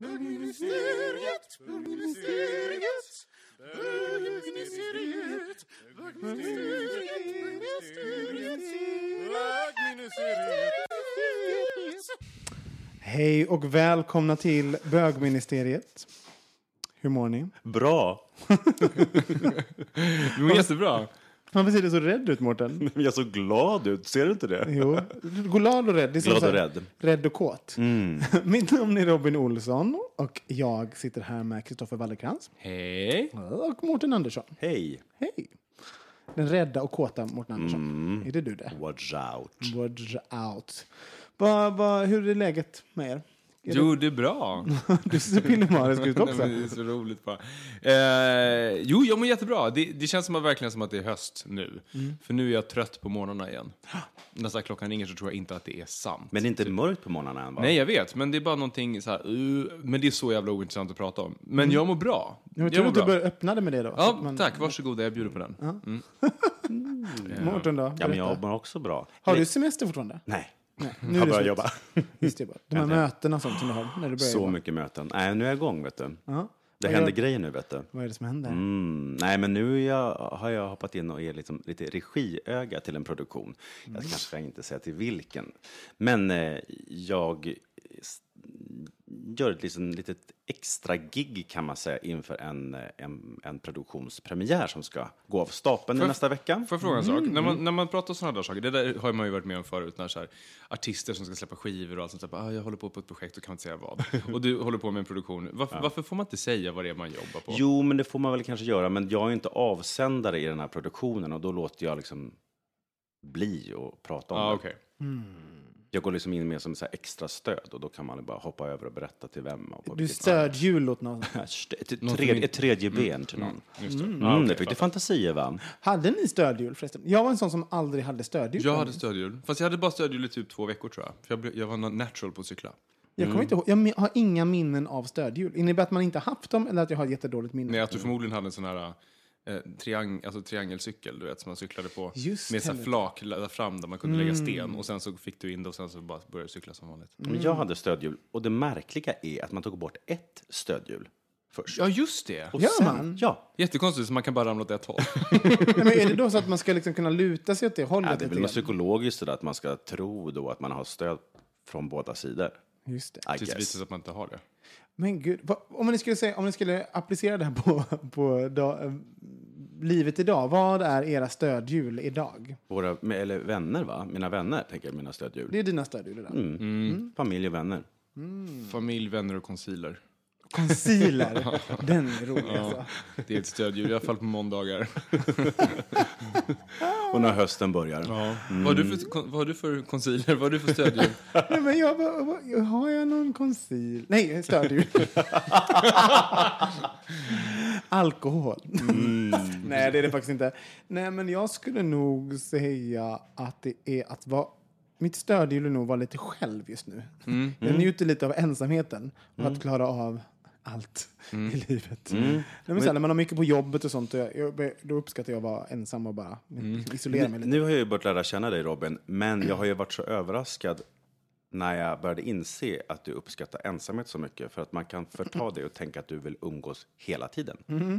Bögministeriet, bögministeriet, bögministeriet, bögministeriet, bögministeriet. Hej och välkomna till bögministeriet. Hur mår ni? Bra. Du mår jättebra. Varför ser du så rädd ut, Mårten? Jag är så glad ut. Ser du inte det? Jo, glad och rädd. Det är Glad och rädd. Mm. Rädd och kåt. Mitt namn är Robin Olsson och jag sitter här med Kristoffer Wallercrantz Hej. och Mårten Andersson. Hej. Hej! Den rädda och kåta Mårten Andersson. Mm. Är det du det? Watch out. Watch out. Va, va, hur är läget med er? Är Jo, det är bra. Du ser så pillemarisk ut Nej, också. men det är så roligt bara. Eh, jo, jag mår jättebra. Det, det känns som att, verkligen som att det är höst nu. Mm. För nu är jag trött på morgnarna igen. Nästan klockan ringer så tror jag inte att det är sant. Men det är inte mörkt på morgnarna än va? Nej, jag vet. Men det är bara någonting så här... Uh, men det är så jävla ointressant att prata om. Men Mm. jag mår bra. Jag Jag tror mår att du bra. bör öppna det med det då. så Ja, man- tack. Varsågoda, jag bjuder på den. Mm. Mårten då? Ja, men jag mår också bra. Har du semester fortfarande? Nej. Nej, Jag nu har börjat jobba. Just det, bara. De här mötena sånt som du har när du börjar Så jobba. mycket möten. Nej, nu är jag igång vet du. Ja. Det Vad händer gör- grejer nu vet du. Vad är det som händer? Mm, nej, men nu är jag, har jag hoppat in och är liksom lite regiöga till en produktion. Jag kanske ska inte säga till vilken. Men eh, jag s- gör ett liksom, litet extra gig kan man säga inför en, eh, en, en produktionspremiär som ska gå av stapeln jag- nästa vecka. Får jag fråga en sak? Mm. När man, när man pratar sådana där saker, det där har man ju varit med om förut, när så här, artister som ska släppa skivor och allt sånt där, ah, jag håller på på ett projekt och kan inte säga vad. Och du håller på med en produktion. Varför, varför får man inte säga vad det är man jobbar på? Jo, men det får man väl kanske göra, men jag är inte avsändare i den här produktionen och då låter jag liksom bli och prata om ah, det. okej. Jag går liksom in med som så här extra stöd och då kan man bara hoppa över och berätta till vem. Och på Du stödhjul åt någon. Ett, tredje, ett tredje ben till någon. Just det. Mm, Ah, det fick du fantasier va? Hade ni stödhjul förresten? Jag var en sån som aldrig hade stödhjul. Jag hade stödhjul. Fast jag hade bara stödhjul i typ två veckor tror jag. För jag, blev- jag var natural på att cykla. Jag kommer inte ihåg. Jag har inga minnen av stödhjul. Innebär att man inte haft dem eller att jag har ett jättedåligt minne? Nej, att du förmodligen hade en sån här eh, triang, alltså triangelcykel, du vet, som man cyklade på. Just med så här flak där fram där man kunde lägga sten. Och sen så fick du in det och sen så bara började du cykla som vanligt. Men jag hade stödhjul och det märkliga är att man tog bort ett stödhjul först. Ja, just det. Och Gör sen, man? Ja. Jättekonstigt, så man kan bara ramla åt ett håll. Nej, men är det då så att man ska liksom kunna luta sig åt det hållet? ja, det är väl något psykologiskt sådär att man ska tro då att man har stöd från båda sidor. Just det. Tills det visar sig att man inte har det. Men gud, vad, om, ni skulle säga, om ni skulle applicera det här på, på dag, eh, livet idag. Vad är era stödhjul idag? Våra, eller vänner va? Mina vänner tänker jag, mina stödhjul. Det är dina stödhjul idag. Mm. Familj och vänner. Familj, vänner och concealer. Concealer. Den är rolig alltså. Det är ett stödhjul, i alla fall på måndagar. Och när hösten börjar. Ja. Vad, har du för, vad har du för concealer? Vad har du för stödhjul? Nej, men jag, bara- har jag någon concealer? Nej, stödhjul. Alkohol. Nej, det är det faktiskt inte. Nej, men jag skulle nog säga att det är att vara... Mitt stödhjul är nog att vara lite själv just nu. Jag njuter lite av ensamheten och att klara av allt i livet. Nej, men sen, när man har mycket på jobbet och sånt, jag, jag, då uppskattar jag att vara ensam och bara isolera mig lite. Nu har jag ju börjat lära känna dig Robin, men jag har ju varit så överraskad när jag började inse att du uppskattar ensamhet så mycket. För att man kan förta det och tänka att du vill umgås hela tiden.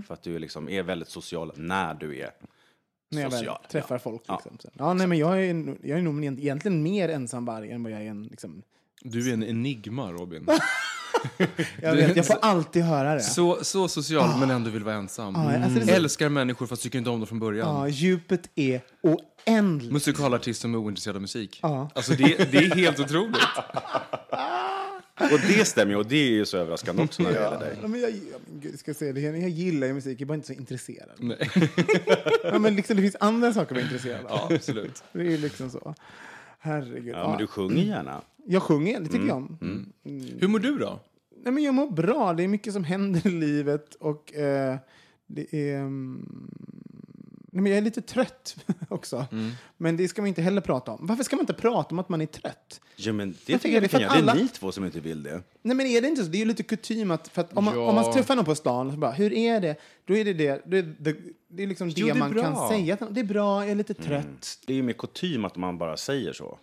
För att du liksom är väldigt social när du är när jag väl social. träffar ja. folk. Liksom. Ja. Ja, nej, men jag, är, jag är nog en- egentligen mer ensamvarg än vad jag är en liksom, Du är en enigma, Robin. Jag, vet, jag får alltid höra det. Så, så social, men ändå vill vara ensam. Ja, alltså det är så- Älskar människor fast tycker inte om dem från början. Ja, djupet är oändligt. Musikalartist som är ointresserad av musik. Ja. Alltså det, det är helt otroligt. Och det stämmer ju, och det är ju så överraskande också när det gäller dig. Ja, men jag, ja, men gud, ska jag, säga det, jag gillar ju musik, jag är bara inte så intresserad. Nej. Ja, men liksom, det finns andra saker att intresserad av. Ja, absolut. Det är ju liksom så. Herregud. Ja, men du sjunger gärna. Jag sjunger, det tycker jag om. Hur mår du då? Nej, men jag mår bra. Det är mycket som händer i livet. Och eh, det är... mm, Nej, men jag är lite trött också. Men det ska man inte heller prata om. Varför ska man inte prata om att man är trött? Ja, men det Jag tycker jag vi kan göra. att Det är alla- ni två som inte vill det. Nej men är det inte så? Det är ju lite kutym att, för att om, man, Ja. om man träffar någon på stan och så bara, hur är det? Då är det det, det, det, det är liksom Jo, det, det är man bra. kan säga. Det är bra, jag är lite trött. Det är ju mer kutym att man bara säger så.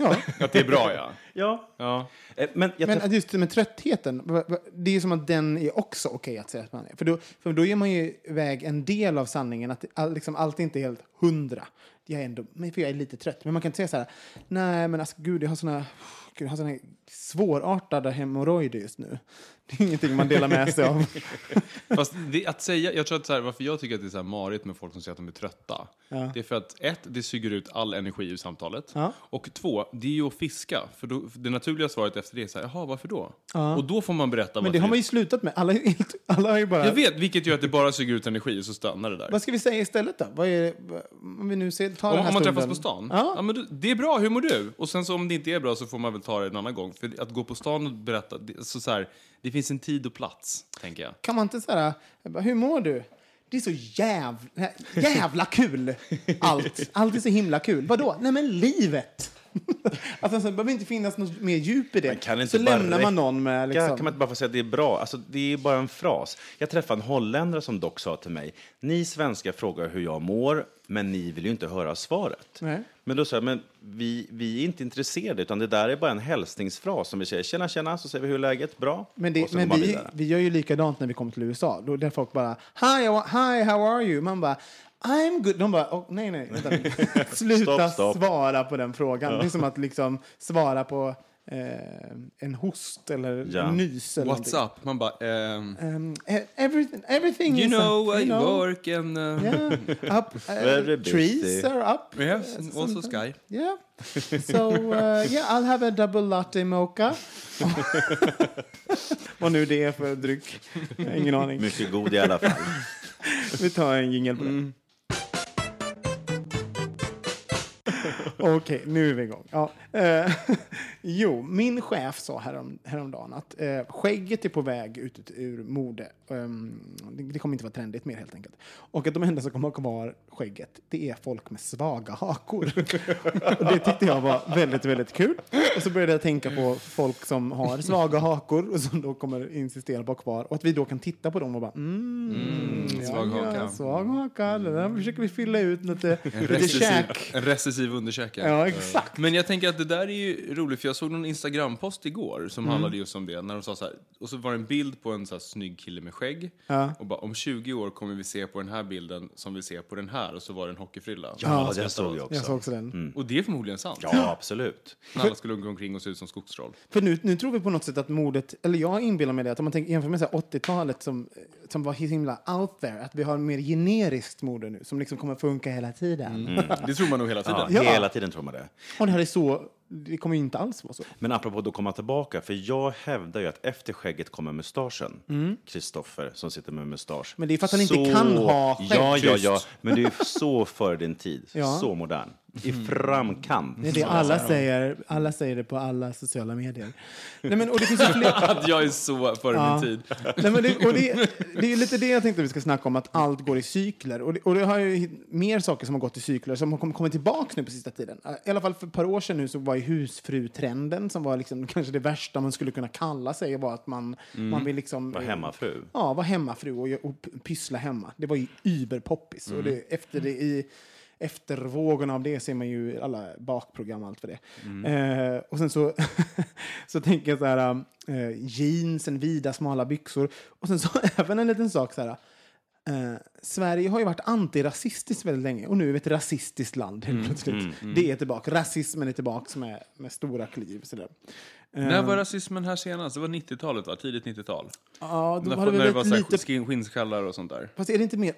Ja. Att det är bra, ja. Ja. ja. Eh, Men jag Men just med tröttheten, det är som att den är också okej att säga att man är. För då, för då ger man ju iväg en del av sanningen, att all, liksom, allt är inte helt hundra. Jag är ändå, för jag är lite trött. Men man kan inte säga så här, nej men alltså gud, jag har såna, gud, jag har såna svårartade hemorrojder just nu. Det är ingenting man delar med sig av. Fast det, att säga, jag tror att så här, varför jag tycker att det är så här marigt med folk som säger att de är trötta. Ja. Det är för att ett, det suger ut all energi ur samtalet. Ja. Och två, det är ju att fiska. För då, för det naturliga svaret efter det är så här, jaha, varför då? Ja. Och då får man berätta Men det har man ju slutat med. Alla, alla har ju bara... Jag vet, vilket gör att det bara suger ut energi och så stannar det där. Vad ska vi säga istället då? Vad är, om vi nu ser, tar Om, den här om man stunden. träffas på stan? Ja. men då, det är bra, hur mår du? Och sen så om det inte är bra så får man väl ta det en annan gång. För att gå på stan och berätta, det, så så här, det finns en tid och plats, tänker jag. Kan man inte säga, hur mår du? Det är så jävla, jävla kul! Allt. Allt är så himla kul. Vadå? Nej men livet! Alltså, så det behöver inte finnas något mer djup i det. Kan inte så bara lämnar man någon med liksom... Kan man inte bara få säga att det är bra? Alltså, det är bara en fras. Jag träffade en holländare som dock sa till mig, ni svenskar frågar hur jag mår, men ni vill ju inte höra svaret. Nej. Men då sa jag, men vi, vi är inte intresserade, utan det där är bara en hälsningsfras som vi säger, tjena, tjena, så säger vi hur är läget, bra. Men, det, men vi, vi gör ju likadant när vi kommer till USA. Då där folk bara hi, hi, how are you? Man bara I'm good. De bara oh, nej, nej, vänta. Sluta Stopp, stopp. svara på den frågan. Det är som att liksom svara på eh, en host eller Ja. en nys. Eller What's någonting. up? Man bara, ehm, Um, e- everything, everything you is know, up, I you know. work and... Uh, Yeah, up. Uh, Very trees are up. Yes, Uh, also sky. Yeah. So uh, yeah, I'll have a double latte mocha. Vad nu det är för dryck. Jag har Ingen aning. Mycket god i alla fall. Vi tar en jingel på det. Okej, nu är vi igång. Ja. Eh, Jo, min chef sa härom, häromdagen att eh, skägget är på väg ut ur mode. Ehm, det, det kommer inte vara trendigt mer helt enkelt. Och att de enda som kommer ha kvar skägget, det är folk med svaga hakor. och det tyckte jag var väldigt, väldigt kul. Och så började jag tänka på folk som har svaga hakor och som då kommer insistera på kvar. Och att vi då kan titta på dem och bara mm, svag ja, haka. Ja, svag haka. Det där försöker vi fylla ut lite, lite Recessiv, käk. en recessiv underkäke. Ja, exakt. Men jag tänker att det där är ju roligt, för jag såg någon Instagram-post igår som Mm. handlade just om det. När de sa så här, och så var det en bild på en så här snygg kille med skägg. Ja. Och bara, om 20 år kommer vi se på den här bilden som vi ser på den här. Och så var det en hockeyfrilla. Ja, den såg jag också. Jag såg också den. Och det är förmodligen sant. Ja, absolut. När alla skulle gå omkring och se ut som skogstroll. För nu, nu tror vi på något sätt att modet, eller jag inbillar mig det, att om man tänker, jämför med så här 80-talet som, som var himla out there, att vi har mer generiskt mode nu som liksom kommer funka hela tiden. Det tror man nog hela tiden. Ja, Ja. Hela tiden tror man det. Och det här är så, det kommer ju inte alls vara så. Men apropå då komma tillbaka, för jag hävdar ju att efter skägget kommer mustaschen. Kristoffer som sitter med mustasch. Men det är för att han inte kan ha skägg. Ja, ja, ja. Men det är så före din tid. Ja. Så modern. I framkant. Det är det alla säger, alla säger det på alla sociala medier. Nej, men, och det finns ju fler, Att jag är så före Ja. min tid. Nej, men det, och det, det är lite det jag tänkte vi ska snacka om, att allt går i cykler. Och det, och det har ju mer saker som har gått i cykler som har kom- kommit tillbaka nu på sista tiden. I alla fall för ett par år sedan nu så var ju husfru-trenden, som var liksom kanske det värsta man skulle kunna kalla sig, var att man, man vill liksom... Var hemmafru. Ja, vara hemmafru och, och pyssla hemma. Det var ju überpoppis. Och det, efter det i efter vågorna av det ser man ju alla bakprogram och allt för det. Eh, och sen så, så tänker jag så här, eh, jeans, en vida smala byxor. Och sen så även en liten sak så här, Eh, Sverige har ju varit antirasistiskt väldigt länge och nu är vi ett rasistiskt land helt plötsligt. Det är tillbaka. Rasismen är tillbaka med, med stora kliv. Sådär. Eh, När var rasismen här senast? Det var 90-talet va? Tidigt 90-tal? Ja, då När, hade vi när det var lite... skin- skinnskallar och sånt där. Fast är det inte mer...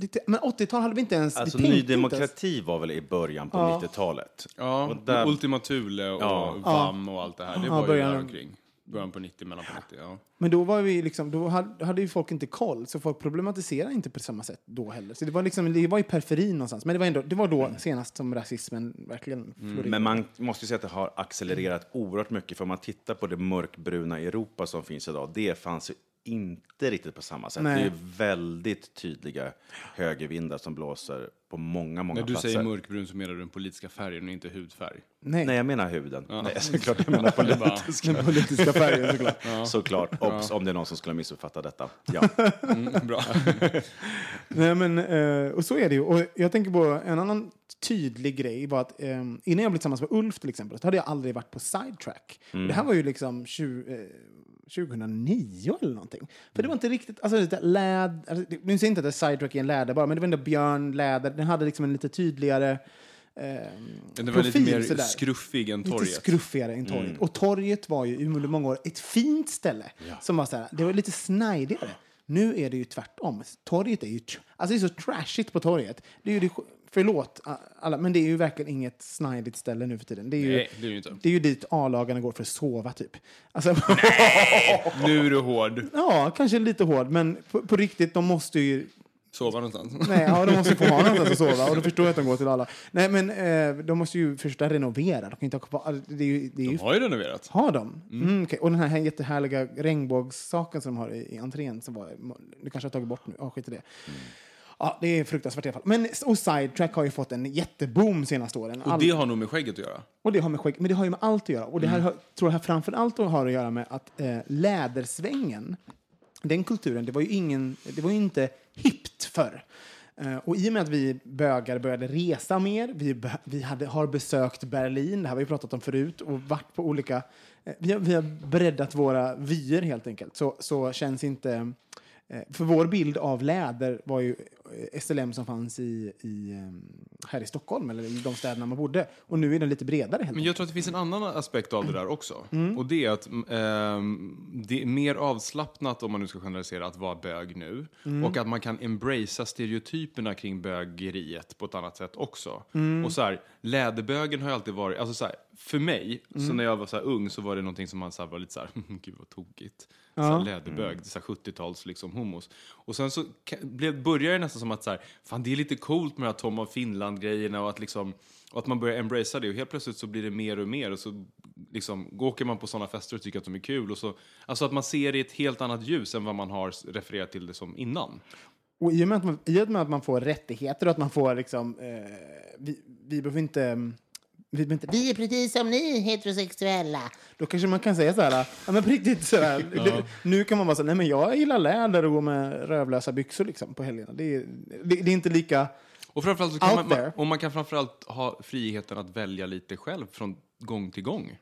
Lite, men 80-tal hade vi inte ens... Alltså Ny ens- Demokrati var väl i början på Ja. 90-talet? Ja, Och där- Ultima Thule och Ja. VAM och allt det här. Det Ja, var ju början- där omkring. Början på 90, mellan på 90, ja. Men då var vi liksom, då hade, hade ju folk inte koll, så folk problematiserade inte på samma sätt då heller. Så det var liksom, det var i periferin någonstans. Men det var ändå, det var då senast som rasismen verkligen florerade. Men man måste ju säga att det har accelererat oerhört mycket. För om man tittar på det mörkbruna Europa som finns idag, det fanns ju inte riktigt på samma sätt. Nej. Det är väldigt tydliga högervindar som blåser på många, många När du platser. säger mörkbrun så menar du den politiska färgen och inte hudfärg. Nej, Nej, jag menar huden. Nej, såklart jag menar Det är bara- politisk. den politiska färgen såklart. Såklart. Obs, om det är någon som skulle missuppfatta detta. Ja. Mm, bra. Nej, men, eh, och så är det ju. Och jag tänker på en annan tydlig grej var att eh, innan jag blev tillsammans med Ulf till exempel, så hade jag aldrig varit på sidetrack. Det här var ju liksom 20, eh, 2009 eller någonting. För det var inte riktigt, alltså lite läd, alltså, det- nu säger jag inte att sidetrack är en läder bara, men det var ändå björn, läder, den hade liksom en lite tydligare eh, Den var lite profil mer sådär. skruffig än Lite torget. skruffigare än torget. Och torget var ju under många år ett fint ställe. Som var så här, det var lite snajdigare. Nu är det ju tvärtom. Torget är ju... Alltså det är så trashigt på torget. Det är ju det, förlåt alla, men det är ju verkligen inget snajdigt ställe nu för tiden. Det är ju, Nej, det är ju inte. det är ju dit A-lagarna går för att sova typ. Alltså, Nu är du hård. ja, kanske lite hård, men på, på riktigt, de måste ju Sova någonstans. Nej, ja, de måste få ha någonstans att sova. Och då förstår jag att de går till alla. Nej, men eh, de måste ju först renovera. De kan inte ha kvar... alltså, Det är ju, det är ju, De har ju renoverat. har de? Mm. okej. Och den här jättehärliga regnbågssaken som de har i, i entrén, som var, du kanske har tagit bort nu? Ja, skit i det. Ja, det är fruktansvärt i alla fall. Men, och Sidetrack har ju fått en jätteboom senaste åren. Och det har nog med skägget att göra. och det har med skägg, men det har ju med allt att göra. Och det här har, tror jag framför allt har att göra med att eh, lädersvängen, den kulturen, det var ju, ingen, det var ju inte hippt förr. Eh, och i och med att vi bögar började resa mer, vi, vi hade, har besökt Berlin, det här har vi pratat om förut, och varit på olika... Eh, vi, har, vi har breddat våra vyer helt enkelt, så, så känns inte... Eh, för vår bild av läder var ju SLM som fanns i, i, eh, här i Stockholm, eller i de städerna man bodde. Och nu är den lite bredare helt Men jag tror att det finns en annan aspekt av det där också. Och det är att ehm, det är mer avslappnat, om man nu ska generalisera, att vara bög nu. Och att man kan embracea stereotyperna kring bögeriet på ett annat sätt också. Och så här, läderbögen har ju alltid varit, alltså så här, för mig, så när jag var så ung så var det någonting som man så var lite så här, gud vad tokigt. Så här, läderbög, här 70-tals liksom homos. Och sen så blev, började det nästan som att så här, fan det är lite coolt med de här Tom av Finland-grejerna och att liksom och att man börjar embracea det och helt plötsligt så blir det mer och mer och så liksom, åker man på sådana fester och tycker att de är kul. Och så, alltså att man ser det i ett helt annat ljus än vad man har refererat till det som innan. Och i och med att man, i och med att man får rättigheter och att man får liksom... Eh, vi, vi behöver inte... mm, Vi, inte, vi är precis som ni heterosexuella. Då kanske man kan säga så här, ja men på riktigt så här, det, nu kan man vara så nej men jag gillar läder och gå med rövlösa byxor liksom på helgerna. Det är, det, det är inte lika... Och framförallt så kan Out man, och man kan framförallt ha friheten att välja lite själv från gång till gång.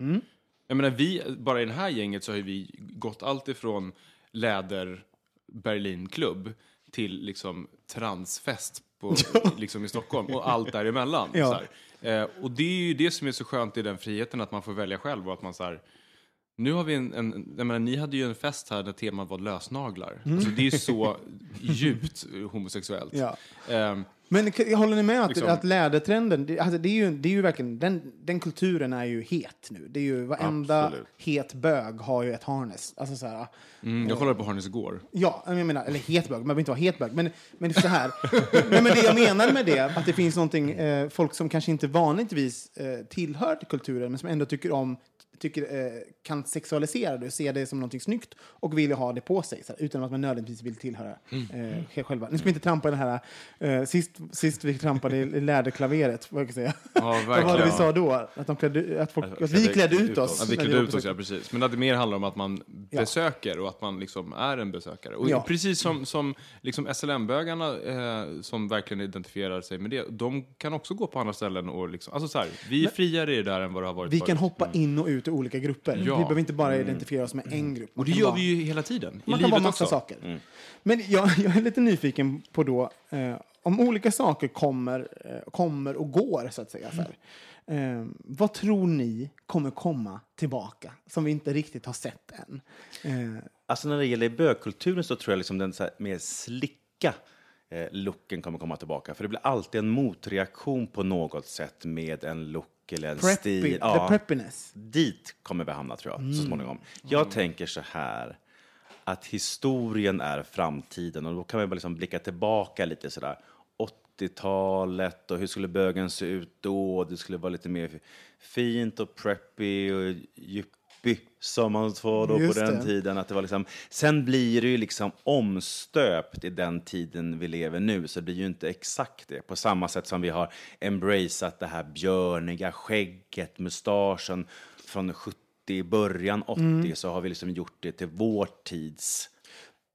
Jag menar, vi, bara i det här gänget så har vi gått allt ifrån läder Berlinklubb till liksom transfest på, liksom i Stockholm och allt däremellan. Ja. Så här. Eh, och det är ju det som är så skönt i den friheten, att man får välja själv och att man så här, nu har vi en, en jag menar, ni hade ju en fest här där temat var lösnaglar. Alltså, det är ju så djupt homosexuellt. Ja. Ehm, Men håller ni med att, Liksom. att lädertrenden, det, alltså det, är ju, det är ju verkligen, den, den kulturen är ju het nu. Det är ju varenda Absolut. het bög har ju ett harness. Alltså så här, mm, jag kollade på Harness igår. Ja, jag menar, eller het bög, man behöver inte vara het bög. Men, men så här, Nej, men det jag menar med det, att det finns någonting, eh, folk som kanske inte vanligtvis eh, tillhör till kulturen, men som ändå tycker om, tycker, eh, kan sexualisera det och se det som någonting snyggt och vill ha det på sig, här, utan att man nödvändigtvis vill tillhöra eh, själva. Nu ska vi inte trampa i den här, eh, sist sist vi trampade i läderklaveret, vad jag kan säga. Ja, Vad var det vi sa då? Att, de klädde, att, folk, Att att vi klädde ut oss. Ja, vi klädde ut oss, ja precis. Men att det mer handlar om att man Ja. besöker och att man liksom är en besökare. Och Ja. precis som, som liksom SLM-bögarna eh, som verkligen identifierar sig med det, de kan också gå på andra ställen och liksom, alltså så här, vi är friare i det där än vad det har varit Vi kan förut. hoppa in och ut i olika grupper. Ja. Vi behöver inte bara identifiera oss med en grupp. Man Och det gör vara- vi ju hela tiden, i Man kan vara massa också. saker. Men jag, jag är lite nyfiken på då, eh, om olika saker kommer, eh, kommer och går, så att säga. Så här. Eh, vad tror ni kommer komma tillbaka, som vi inte riktigt har sett än? Eh, Alltså när det gäller bögkulturen så tror jag liksom den så här mer slicka eh, looken kommer komma tillbaka. För det blir alltid en motreaktion på något sätt med en look eller en preppy, stil. the preppiness. Dit kommer vi hamna tror jag, Mm. så småningom. Jag tänker så här, att historien är framtiden och då kan vi bara liksom blicka tillbaka lite sådär. 80-talet och hur skulle bögen se ut då? Det skulle vara lite mer fint och preppy och yuppie som man var då Just på den det. tiden. Att det var liksom, sen blir det ju liksom omstöpt i den tiden vi lever nu, så det blir ju inte exakt det. På samma sätt som vi har embraceat det här björniga skägget, mustaschen från 70, i början 80, Mm. så har vi liksom gjort det till vår tids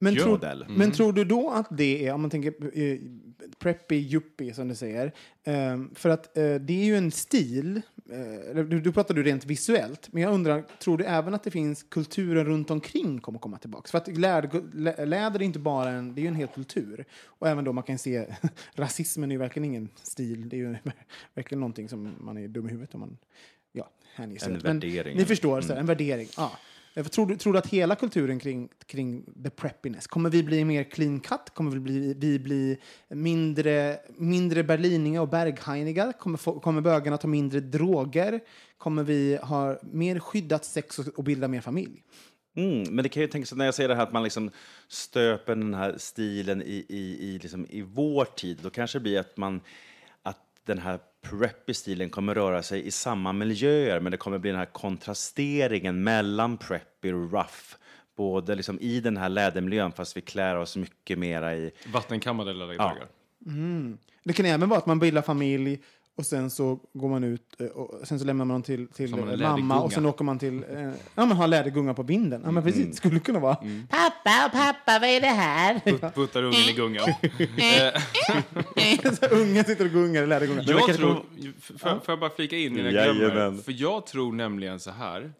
Men, tror, modell. men tror du då att det är, om man tänker eh, preppy, yuppie som du säger, eh, för att eh, det är ju en stil, du, du pratar du rent visuellt, men jag undrar, tror du även att det finns kulturen runt omkring kommer komma tillbaka? För att läder, lä- läder är inte bara en, det är ju en hel kultur. Och även då man kan se, rasismen är ju verkligen ingen stil, det är ju verkligen någonting som man är dum i huvudet om man ja, hänger sig En. Men värdering. Ni förstår, så här, en värdering. Ja. Tror du, tror du att hela kulturen kring, kring the preppiness, kommer vi bli mer clean cut? Kommer vi bli, vi bli mindre, mindre berliniga och berghainiga? Kommer, kommer bögarna ta mindre droger? Kommer vi ha mer skyddat sex och, och bilda mer familj? Mm, men det kan ju tänkas när jag säger det här att man liksom stöper den här stilen i, i, i, liksom i vår tid, då kanske det blir att man den här preppy stilen kommer röra sig i samma miljöer, men det kommer bli den här kontrasteringen mellan preppy och rough. Både liksom i den här lädermiljön, fast vi klär oss mycket mera i... Vattenkammade läderbögar. Det kan även vara att man bildar familj och sen så går man ut eh, och sen så lämnar man dem till, till eh, mamma och sen åker man till, eh, ja man har lädergunga på vinden. Ja men precis, det skulle kunna vara. Pappa, pappa, vad är det här? Put, puttar ungen i gungan. Så Ungen sitter och gungar i lädergungan. Jag tror, får, får jag bara flika in innan jag glömmer? För jag tror nämligen så här,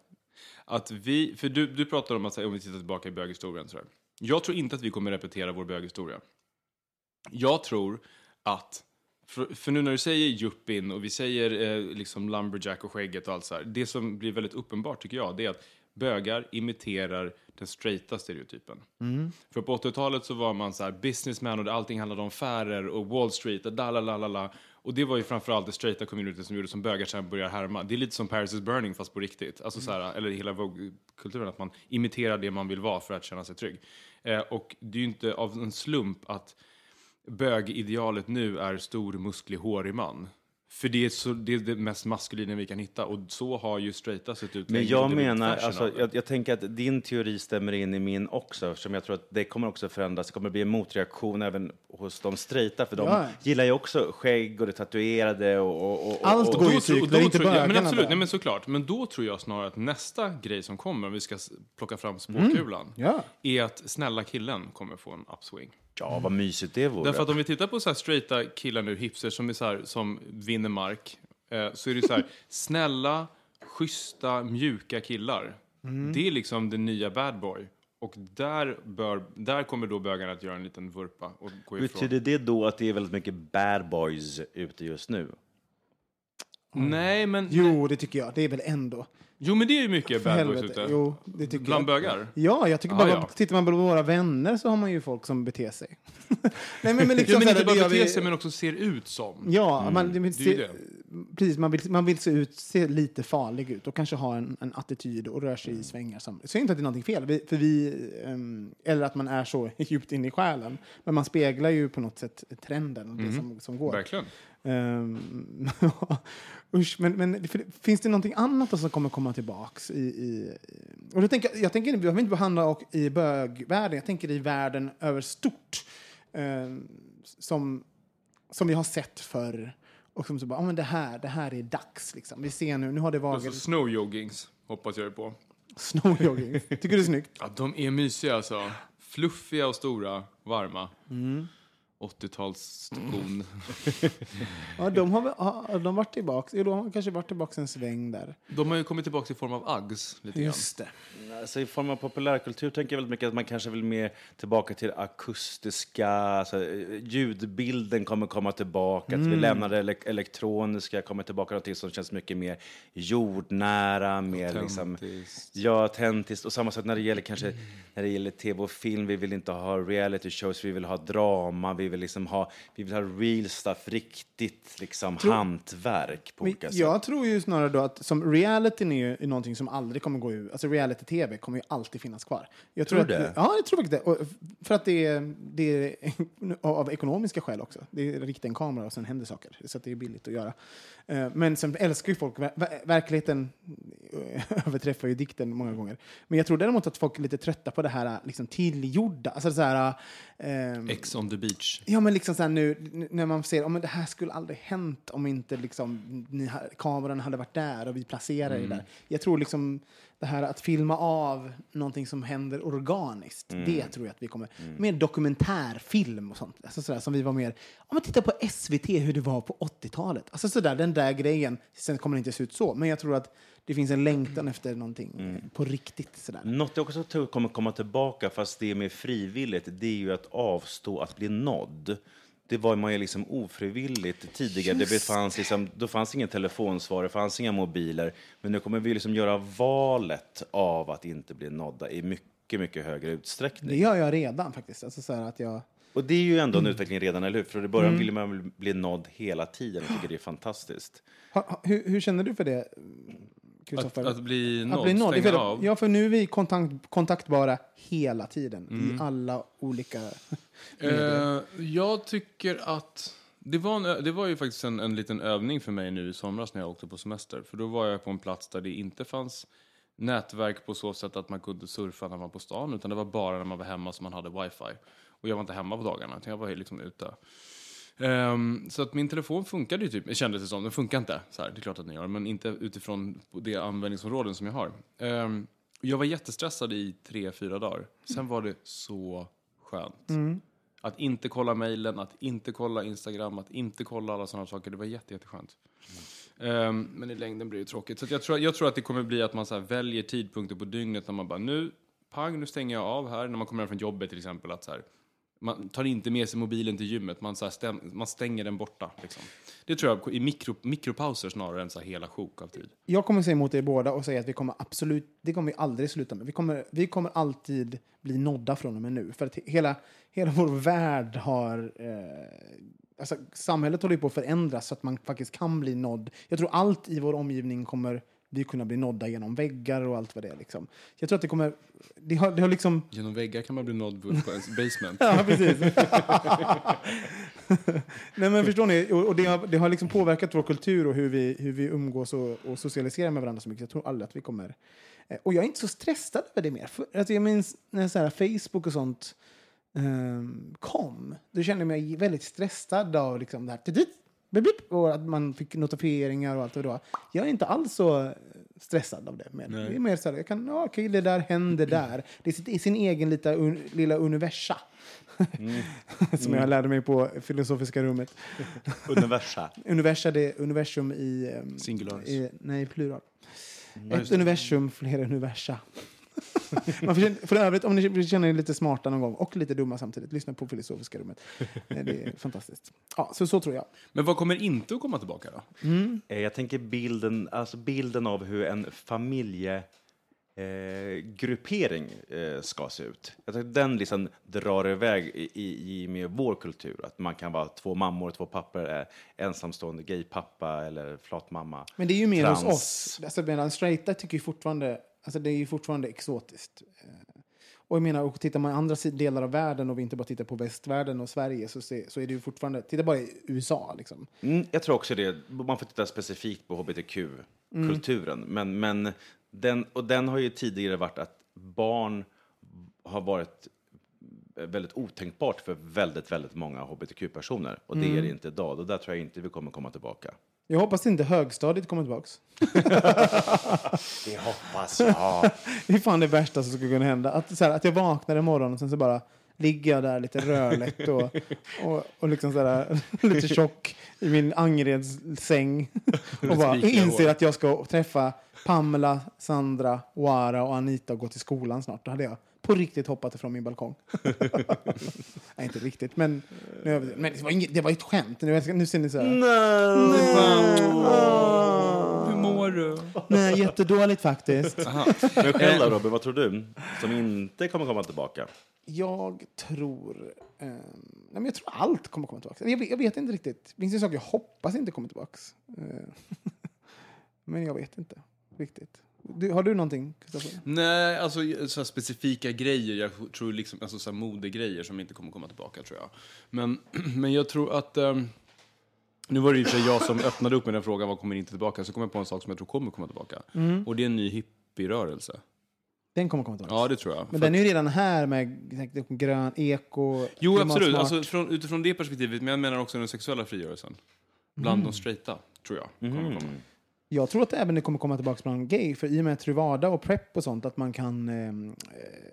att vi, för du, du pratar om att om vi tittar tillbaka i böghistorien, så här. jag tror inte att vi kommer repetera vår böghistoria. Jag tror att, för, för nu när du säger juppin och vi säger eh, liksom lumberjack och skägget och allt så här, det som blir väldigt uppenbart tycker jag, det är att bögar imiterar den straighta stereotypen. För på 80-talet så var man så här businessman och allting handlade om affärer och Wall Street och da la la la la. Och det var ju framförallt det straighta community som gjorde som bögar sen börjar härma. Det är lite som Paris is burning fast på riktigt. Alltså så här, eller hela Vogue-kulturen, att man imiterar det man vill vara för att känna sig trygg. Eh, och det är ju inte av en slump att bögidealet nu är stor, musklig, hårig man. För det är, så, det är det mest maskulina vi kan hitta och så har ju straighta sett ut Men jag det är menar, alltså, det. jag, jag tänker att din teori stämmer in i min också, eftersom jag tror att det kommer också förändras. Det kommer bli en motreaktion även hos de straighta, för de Ja. gillar ju också skägg och det tatuerade och... och, och Allt och, går ju tror- cykler, då inte tror- ja, Men bögarna absolut, nej, men såklart. Men då tror jag snarare att nästa grej som kommer, om vi ska plocka fram spåkulan, Mm. Ja. är att snälla killen kommer få en upswing. Ja, vad mysigt det vore. Därför att om vi tittar på så här straighta killar nu, hipsters som, är så här, som vinner mark, eh, så är det så här, snälla, schyssta, mjuka killar. Mm. Det är liksom den nya bad boy. Och där, bör, där kommer då bögarna att göra en liten vurpa och gå ifrån. Betyder det då att det är väldigt mycket bad boys ute just nu? Nej, men... Jo, det tycker jag. Det är väl ändå. Jo, men det är ju mycket För bad boys helvete. ute. Jo, det tycker Bland jag. bögar. Ja, jag tycker Ah, bara, ja. tittar man på våra vänner så har man ju folk som beter sig. Nej, men, men liksom Ja, men så här, inte det bara gör beter vi- sig, men också ser ut som. Ja, man, det, det är ju se, precis, man, vill, man vill se ut, se lite farlig ut och kanske ha en, en attityd och rör sig Mm. i svängar. Som, jag säger inte att det är någonting fel, vi, för vi, ehm, eller att man är så djupt inne i själen. Men man speglar ju på något sätt trenden och det som, som går. Mm. Verkligen. Ehm, usch, men, men för- finns det någonting annat då som kommer komma tillbaks? I, i, och då tänker, jag tänker, vi behöver inte behandla och i bögvärlden, jag tänker i världen över stort. ehm, som, som vi har sett förr. Och som så bara, ja men det här, det här är dags liksom. Vi ser nu, nu har det Alltså varit snowjoggings hoppas jag på. snowjogging. Tycker du det är snyggt? Ja, de är mysiga alltså. Fluffiga och stora, varma. 80-talsskon. Ja, de har, har de varit tillbaka? Jo, de har kanske varit tillbaka en sväng där. De har ju kommit tillbaka i form av Uggs lite grann. Just det. Alltså, I form av populärkultur tänker jag väldigt mycket att man kanske vill mer tillbaka till det akustiska, alltså, eh, ljudbilden kommer komma tillbaka, att vi lämnar det ele- elektroniska, kommer tillbaka till någonting som känns mycket mer jordnära, mer liksom, ja, autentiskt. Och samma sak när det gäller kanske när det gäller tv och film, vi vill inte ha reality shows, vi vill ha drama, vi vill liksom ha, vi vill ha real stuff, riktigt liksom hantverk på olika sätt. jag tror ju snarare då att som realityn är ju någonting som aldrig kommer gå ur. Alltså reality-tv kommer ju alltid finnas kvar. Jag Tror att, du det? Ja, jag tror faktiskt det. Och för att det är, det är av ekonomiska skäl också. Det är rikta en kamera och sen händer saker. Så det är billigt att göra. Eh, Men sen älskar ju folk, ver- ver- verkligheten eh, överträffar ju dikten många gånger. Men jag tror däremot att folk är lite trötta på det här liksom tillgjorda. Alltså så här, ehm, Ex on the beach. Ja, men liksom så här nu när man ser, oh, men det här skulle aldrig hänt om inte liksom, ni, kameran hade varit där och vi placerar det där. Jag tror liksom det här att filma av någonting som händer organiskt, det tror jag att vi kommer, mer dokumentärfilm och sånt, alltså sådär, som vi var mer, om man tittar på SVT hur det var på 80-talet, alltså sådär, den där grejen, sen kommer det inte se ut så, men jag tror att det finns en längtan efter någonting eh, på riktigt sådär. Något jag också tror kommer komma tillbaka, fast det är mer frivilligt, det är ju att avstå att bli nådd. Det var man ju liksom ofrivilligt tidigare. Det fanns liksom, då fanns ingen telefonsvar, det fanns inga mobiler. Men nu kommer vi liksom göra valet av att inte bli nådda i mycket, mycket högre utsträckning. Det gör jag redan faktiskt, alltså sådär att jag Och det är ju ändå en utveckling redan, eller hur? För i början ville man bli nådd hela tiden och tycker det är fantastiskt. Ha, ha, hur, hur känner du för det, Kristoffer? att bli nådd, Att bli nådd. stänga För, av. ja, för nu är vi kontakt, kontaktbara hela tiden Mm. i alla olika... Eh, jag tycker att... Det var, en, det var ju faktiskt en, en liten övning för mig nu i somras när jag åkte på semester. För då var jag på en plats där det inte fanns nätverk på så sätt att man kunde surfa när man var på stan. Utan det var bara när man var hemma som man hade wifi. Och jag var inte hemma på dagarna, utan jag var liksom ute. Ehm, så att min telefon funkade ju typ, kändes det som. Den funkar inte, så här, det är klart att den gör, men inte utifrån det användningsområden som jag har. Ehm, jag var jättestressad i tre, fyra dagar. Sen var det så skönt. Att inte kolla mejlen, att inte kolla Instagram, att inte kolla alla sådana saker. Det var jätte, jätteskönt. Ehm, men i längden blir det tråkigt. Så jag, tror, jag tror att det kommer bli att man så väljer tidpunkter på dygnet när man bara nu, pang, nu stänger jag av här. När man kommer hem från jobbet till exempel. Att så här, man tar inte med sig mobilen till gymmet, man, så här stäm, man stänger den borta. Liksom. Det tror jag i mikro, mikropauser snarare än så här hela sjok av tid. Jag kommer säga emot er båda och säga att vi kommer absolut, det kommer vi aldrig sluta med. Vi kommer, vi kommer alltid bli nådda från och med nu. För att hela, hela vår värld har... Eh, alltså, samhället håller ju på att förändras så att man faktiskt kan bli nådd. Jag tror allt i vår omgivning kommer vi kunna bli nådda genom väggar och allt vad det är. Liksom. Jag tror att det kommer... Det har, det har liksom... Genom väggar kan man bli nådd på ens basement. Ja, precis. Nej, men förstår ni? Och, och det, har, det har liksom påverkat vår kultur och hur vi, hur vi umgås och, och socialiserar med varandra så mycket. Jag tror aldrig att vi kommer... Eh, Och jag är inte så stressad över det mer. För, alltså jag minns när så här, Facebook och sånt ehm, kom. Då kände jag mig väldigt stressad av liksom det här... blip, Och att man fick notifieringar och allt det var. Jag är inte alls så stressad av det. Men det är mer så här, jag kan, ja, okej, det där händer där. Det är sitt, i sin egen lilla, un, lilla universa. Som jag lärde mig på filosofiska rummet. Universa. Universa, det är universum i... ehm, Singularis. i nej, plural. Ja, Ett universum, flera universa. Man får, för övrigt, om ni känna er lite smarta någon gång och lite dumma samtidigt, lyssna på filosofiska rummet. Eh, Det är fantastiskt. Ja, så, så tror jag. Men vad kommer inte att komma tillbaka då? Eh, Jag tänker bilden, alltså bilden av hur en familje eh, gruppering eh, ska se ut. Jag tror den liksom drar iväg i, i, i med vår kultur. Att man kan vara två mammor, två pappor, eh, ensamstående gaypappa eller flatmamma. Men det är ju mer Trans. hos oss. Alltså, medan straighta tycker ju fortfarande, alltså det är ju fortfarande exotiskt. Eh, Och jag menar, och tittar man i andra delar av världen och vi inte bara tittar på västvärlden och Sverige så, se, så är det ju fortfarande, titta bara i USA liksom. Mm, jag tror också det. Man får titta specifikt på hbtq-kulturen. Men, men den, och den har ju tidigare varit att barn har varit väldigt otänkbart för väldigt, väldigt många hbtq-personer. Och det är det inte idag. Och där tror jag inte vi kommer komma tillbaka. Jag hoppas inte högstadiet kommer tillbaks. Det hoppas jag. Det är fan det värsta som skulle kunna hända. Att, så här, att jag vaknar imorgon och sen så bara ligger jag där lite rörligt och, och, och liksom så här, lite tjock i min Angereds säng. och bara inser att jag ska träffa Pamela, Sandra, Wara och Anita och gå till skolan snart. Då hade jag på riktigt hoppat ifrån min balkong. Nej, inte riktigt, men, nu, men det, var inget, det var ett skämt. Nu, nu ser ni så här. Hur mår du? Nej, jättedåligt faktiskt. Men själv då, Robin, vad tror du? Som inte kommer komma tillbaka? Jag tror... ehm, nej men jag tror allt kommer komma tillbaka. Jag vet, jag vet inte riktigt. Det finns ju saker jag hoppas inte kommer tillbaka. men jag vet inte riktigt. Du, har du någonting, Kristoffer? Nej, alltså så här specifika grejer. Jag tror liksom, alltså så här modegrejer som inte kommer komma tillbaka tror jag. Men, men jag tror att... ehm, nu var det sig jag som öppnade upp med den frågan, vad kommer inte tillbaka? Så kom jag på en sak som jag tror kommer komma tillbaka. Och det är en ny hippierörelse. Den kommer komma tillbaka. Ja, det tror jag. men För den är ju redan här med säkert, grön, eko, Jo, absolut. Alltså, från, utifrån det perspektivet, men jag menar också den sexuella frigörelsen. Bland de straighta, tror jag. Kommer komma. Jag tror att det även det kommer komma tillbaka bland gay, för i och med Truvada och Prep och sånt, att man kan, ehm, eh,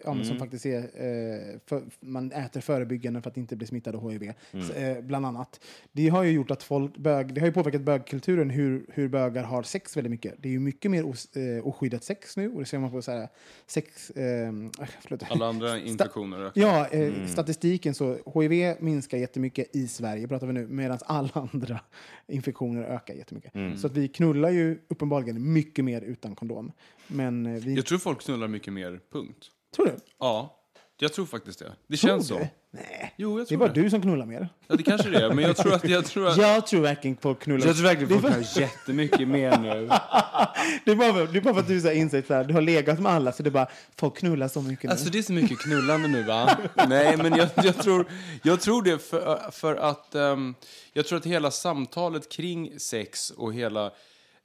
ja, men som faktiskt är, eh, för, man äter förebyggande för att inte bli smittad av HIV, så, eh, bland annat. Det har ju gjort att folk, bög, det har ju påverkat bögkulturen hur, hur bögar har sex väldigt mycket. Det är ju mycket mer os, eh, oskyddat sex nu, och det ser man på så här, sex, eh, förlåt. Alla andra infektioner ökar. Ja, eh, statistiken så HIV minskar jättemycket i Sverige, pratar vi nu, medan alla andra infektioner ökar jättemycket. Så att vi knullar ju uppenbarligen mycket mer utan kondom. Men eh, vi... Jag tror folk knullar mycket mer, punkt. tror du? Ja, jag tror faktiskt det. Det Tror känns du? så. Nej. Jo, jag Det är tror bara det. du som knullar mer. Ja, det kanske det är, men jag tror att... Jag tror, att, Jag tror verkligen folk knullar. jag tror verkligen folk har jättemycket mer nu. det, är bara, det är bara för att du så här insett så här, du har legat med alla så det är bara, folk knullar så mycket Alltså nu. det är så mycket knullande nu va? Nej men jag, jag, tror, jag tror det för, för att ehm, jag tror att hela samtalet kring sex och hela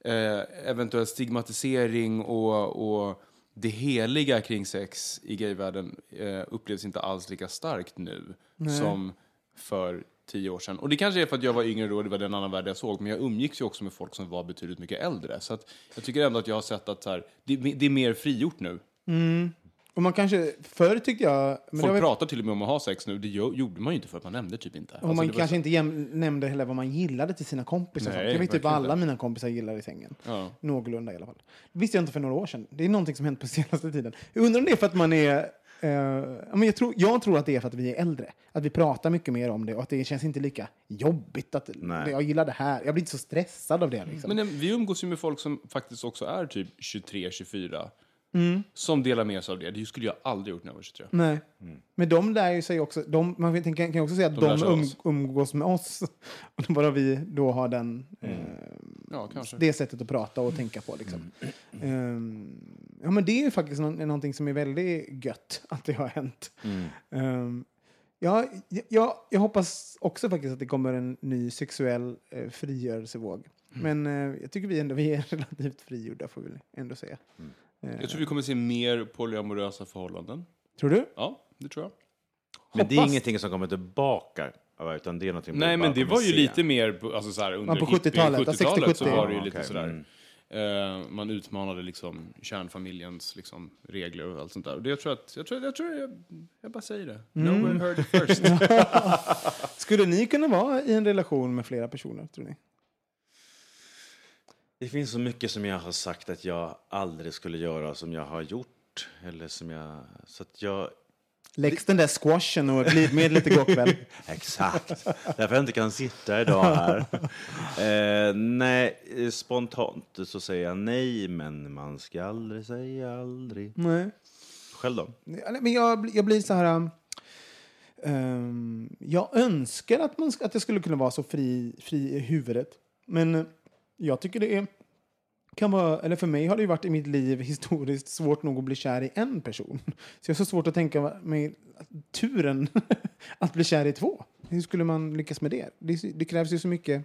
eventuell stigmatisering och, och det heliga kring sex i gayvärlden eh, upplevs inte alls lika starkt nu som för tio år sedan. Och det kanske är för att jag var yngre då och det var den annan värld jag såg, men jag umgicks ju också med folk som var betydligt mycket äldre. Så att jag tycker ändå att jag har sett att så här, det, det är mer frigjort nu. Och man kanske, förr tyckte jag... Men Folk väl- pratar till och med om att ha sex nu. Det gjo- gjorde man ju inte för att man nämnde typ inte. Och Alltså, man var kanske så- inte jäm, nämnde heller vad man gillade till sina kompisar. Nej, jag vet typ vad alla inte. mina kompisar gillar i sängen. Ja. Någorlunda i alla fall. Det visste jag inte för några år sedan. Det är någonting som hänt på senaste tiden. Jag undrar om det är för att man är... ja, men jag, tror, jag tror att det är för att vi är äldre. Att vi pratar mycket mer om det och att det känns inte lika jobbigt. Att Nej. jag gillar det här. Jag blir inte så stressad av det. Liksom. Men eh, vi umgås ju med folk som faktiskt också är typ 23, 24. Mm. Som delar med sig av det. Det skulle jag aldrig gjort när jag var 23. Nej. Men de lär ju sig också... De, man kan, också säga att De de, um, umgås med oss. Och bara vi då har den... Eh, Ja, det sättet att prata och tänka på. Liksom. Ehm, ja, men det är ju faktiskt nå- någonting som är väldigt gött att det har hänt. Ehm, ja, jag, jag hoppas också faktiskt att det kommer en ny sexuell eh, frigörelsevåg. Men eh, jag tycker vi ändå vi är relativt frigjorda, får vi ändå säga. Eh, Jag tror vi kommer se mer polyamorösa förhållanden. Tror du? Ja, det tror jag. Men det är ingenting som kommer tillbaka, utan det är någonting Nej, men det var ju se. lite mer alltså, så här, under på hippie- 70-talet, ja, 70-talet så 60-70. var det ju lite okej. sådär. Eh, man utmanade liksom kärnfamiljens liksom, regler och allt sånt där. Och det, jag tror att, jag tror, jag, tror jag, jag bara säger det. Mm. No one heard it first. Skulle ni kunna vara i en relation med flera personer, tror ni? Det finns så mycket som jag har sagt att jag aldrig skulle göra som jag har gjort. Eller som jag... Så att jag... Läggs den där squashen och glidmedlet igår kväll? Exakt. Därför jag inte kan sitta idag här. Eh, nej, spontant så säger jag nej, men man ska aldrig säga aldrig. Nej. Själv då? Men jag, jag blir så här... um, jag önskar att, man, att jag skulle kunna vara så fri, fri i huvudet. Men jag tycker det är... Kan vara, eller för mig har det ju varit i mitt liv historiskt svårt nog att bli kär i en person. Så jag har så svårt att tänka mig turen att bli kär i två. Hur skulle man lyckas med det? Det, det krävs ju så mycket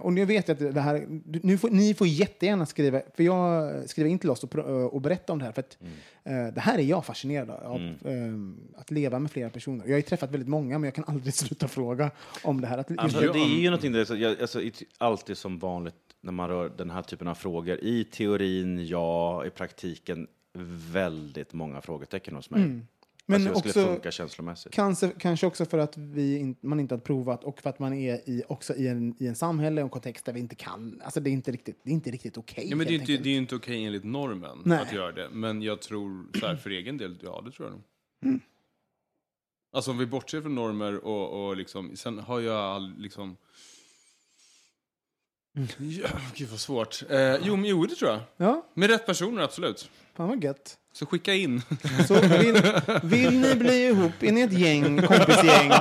och nu vet jag att det här, nu får, ni får jättegärna skriva, för jag skriver in till oss och, pr- och berätta om det här. För att, eh, det här är jag fascinerad av, eh, att leva med flera personer. Jag har ju träffat väldigt många, men jag kan aldrig sluta fråga om det här. Att, Alltså, det är ju någonting där, jag, alltså, alltid som vanligt när man rör den här typen av frågor. I teorin, ja. I praktiken, väldigt många frågetecken hos mig. Mm. Men alltså, också- funka känslomässigt. Kanske, kanske också för att vi in, man inte har provat och för att man är i, också i en, i en samhälle och en kontext där vi inte kan. Alltså det är inte riktigt, det är inte riktigt okej. Ja, men det är inte, det är inte okej enligt normen Nej. att göra det. Men jag tror, så här, för egen del, ja det tror jag nog. Mm. Alltså om vi bortser från normer och, och liksom, sen har jag all, liksom... Mm. Ja, gud vad svårt. Eh, jo, men jo, det tror jag. Ja, Med rätt personer, absolut. fan vad gött. Så skicka in. Så vill, vill ni bli ihop, är ni ett gäng, kompisgäng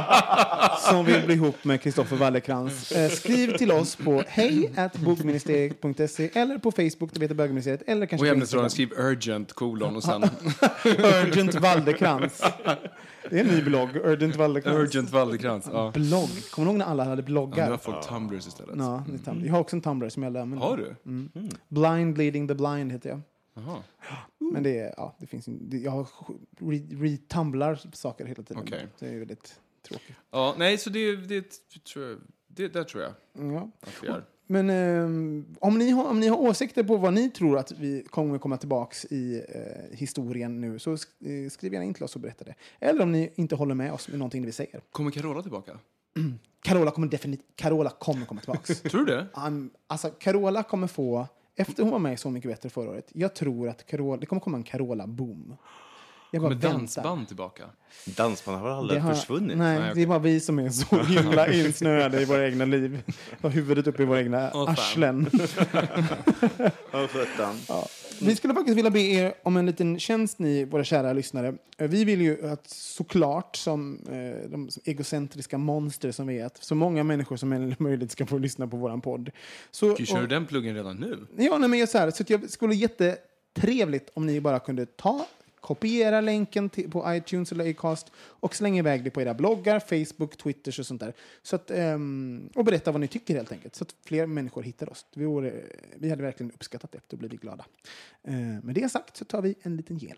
som vill bli ihop med Kristoffer Wallercrantz? Eh, skriv till oss på hej eller på Facebook, det heter bögministeriet, eller kanske Och i ämnesraden skriv urgent, kolon och sen Urgent Wallercrantz. Det är en ny blogg, Urgent Wallercrantz. urgent Wallercrantz. Ja. Blogg. Kommer du ihåg när alla hade Ja, nu bloggar? har folk tumblers istället. Ja, Tumblr. Jag har också en Tumblr som jag använder. Har du? Blind leading the blind heter jag. Jaha. Men det är, ja, det finns in, det, jag har re- retumblar saker hela tiden. Okej. Det är väldigt tråkigt. Ja, nej, så det, det tror det där tror jag Ja. att vi är. Men ehm, om, ni har, om ni har åsikter på vad ni tror att vi kommer komma tillbaks i eh, historien nu så sk- eh, skriv gärna in till oss och berätta det. Eller om ni inte håller med oss med någonting vi säger. Kommer Carola tillbaka? Carola kommer definitivt Carola kommer komma tillbaks. Tror du det? Um, alltså, Carola kommer få, efter hon var med i Så mycket bättre förra året, jag tror att Carola, det kommer komma en Carola-boom. Jag bara Kommer dansband tillbaka? Dansband har aldrig Det har- försvunnit. Nej, Nej, det är bara vi som är så himla insnöade i våra egna liv. Har huvudet uppe i våra egna Åh, arslen. Åh. Ja. Vi skulle faktiskt vilja be er om en liten tjänst, ni våra kära lyssnare. Eh, Vi vill ju att såklart, som eh, de som egocentriska monster som vi är, att så många människor som möjligt ska få lyssna på våran podd. Så, Gud, kör du och- den pluggen redan nu? Ja, nej, men jag, så här, så jag skulle jättetrevligt om ni bara kunde ta kopiera länken till, på iTunes eller Acast och slänga iväg det på era bloggar, Facebook, Twitter och sånt där. Så att, um, och berätta vad ni tycker helt enkelt, så att fler människor hittar oss. Vi, vore, vi hade verkligen uppskattat det, då blir vi glada. Uh, med det sagt så tar vi en liten gel.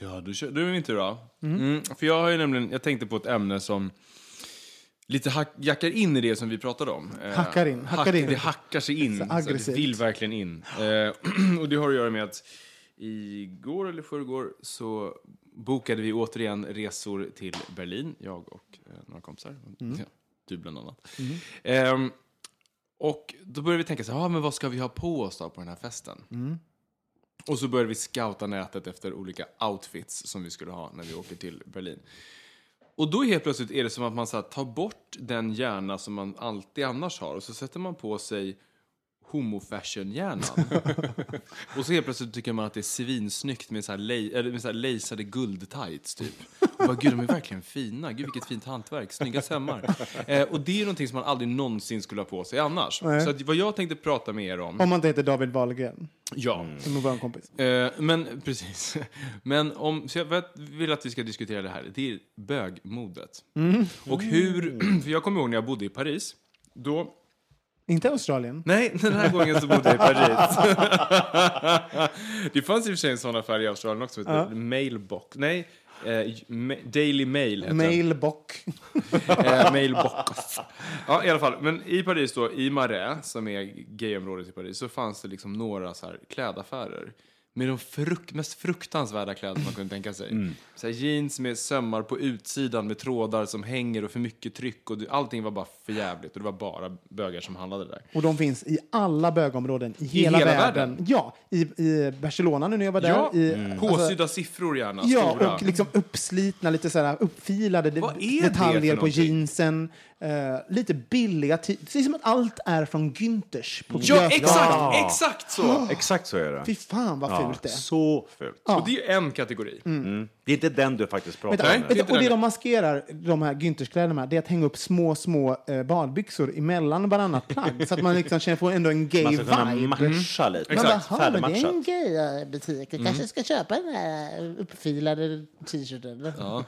Ja, du, kör, du är min tur då. Mm, för jag har ju nämligen, jag tänkte på ett ämne som lite hack, jackar in i det som vi pratade om. Eh, Hackar in, hackar in. Det hackar sig in. Så Så aggressivt. det vill verkligen in. Eh, och det har att göra med att igår eller förrgår så bokade vi återigen resor till Berlin, jag och eh, några kompisar. Ja, du bland annat. Ehm, och då började vi tänka så här, ah, men vad ska vi ha på oss då på den här festen? Och så började vi scouta nätet efter olika outfits som vi skulle ha när vi åker till Berlin. Och då helt plötsligt är det som att man så här, tar bort den hjärna som man alltid annars har och så sätter man på sig homo-fashion-hjärnan. och så helt plötsligt tycker man att det är svinsnyggt med så här, lej, med så här lejsade guldtights typ. Och bara, gud de är verkligen fina, gud vilket fint hantverk, snygga sömmar. Eh, och det är någonting som man aldrig någonsin skulle ha på sig annars. Nej. Så att vad jag tänkte prata med er om, Om man inte heter David Wahlgren, ja. som är vår kompis. Eh, men precis. Men om, så jag vill att vi ska diskutera det här. Det är bögmodet. Och hur, för jag kommer ihåg när jag bodde i Paris. Då, Inte Australien. nej, den här gången så bodde jag i Paris. det fanns i och för sig en sån affär i Australien också, som Mailbox. Nej, eh, Ma- Daily Mail heter den. Mailbock. Eh, mailbox. Ja, i alla fall. Men i Paris då, i Marais, som är gayområdet i Paris, så fanns det liksom några så här klädaffärer. Med de fruk mest fruktansvärda kläder man kunde tänka sig. Så här jeans med sömmar på utsidan med trådar som hänger och för mycket tryck. Och det, allting var bara för jävligt och det var bara bögar som handlade där. Och de finns i alla bögområden i hela, hela världen. världen? Ja, i, i Barcelona nu när jag var där. Ja, I, påsydda alltså, siffror gärna, Ja, stora. och liksom uppslitna, lite så här uppfilade det detaljer på jeansen. Eh, lite billiga. Det ser som att allt är från Günthers. På Ja, Götgatan. exakt! Exakt så! Exakt så är det. Fy fan vad Ja, fult det är. så fult. Och det är en kategori. Det är inte den du faktiskt pratar om. Och det den. de maskerar, de här Günterskläderna med, det är att hänga upp små, små eh, badbyxor emellan varannat plagg. så att man liksom känner få ändå en gay Man ska kunna vibe. matcha lite. Man bara, Exakt. "Ha, men det är en Färdigmatchat. gay eh, butik. Jag kanske ska köpa den här uppfilade t-shirten. Ja.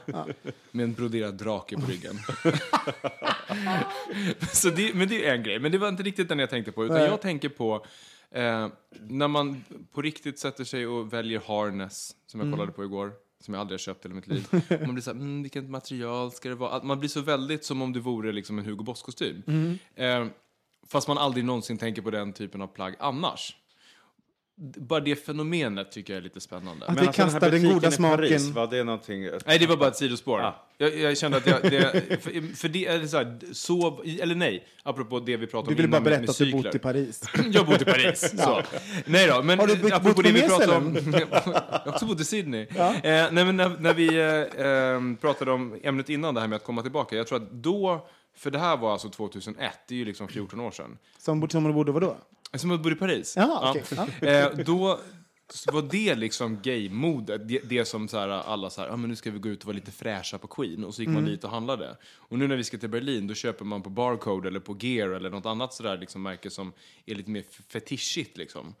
Med en broderad drake på ryggen. så det, men det är en grej. Men det var inte riktigt den jag tänkte på. Utan Nej. jag tänker på eh, när man på riktigt sätter sig och väljer harness, som jag kollade på igår. Som jag aldrig har köpt i hela mitt liv. Och man blir så här, mm, vilket material ska det vara? Att Man blir så väldigt som om det vore liksom en Hugo Boss-kostym. Eh, fast man aldrig någonsin tänker på den typen av plagg annars. Bara det fenomenet tycker jag är lite spännande. Att Men vi alltså, den kastar den butiken goda i Paris, smaken. var det någonting... Nej, det var bara ett sidospår. Ah. Jag, jag kände att jag, det, för, för det är så här, så, eller nej, apropå det vi pratade Du om ville bara berätta med att du bott i Paris. Jag bott i Paris. så. Nej då, men Har du bott- apropå bott det vi pratade om. jag har också bott i Sydney. Eh, nej, men när, när vi eh, eh, pratade om ämnet innan, det här med att komma tillbaka. Jag tror att då, för det här var alltså 2001, det är ju liksom 14 år sedan. Som, som du bodde vadå? Som bodde i Paris. Jaha, okej. Ja. Eh, då var det liksom gay-modet. Det, det som så här, alla så här, ah, men nu ska vi gå ut och vara lite fräscha på Queen. Och så gick man dit och handlade. Och nu när vi ska till Berlin, då köper man på Barcode eller på Gear eller något annat sådär liksom märke som är lite mer fetischigt liksom.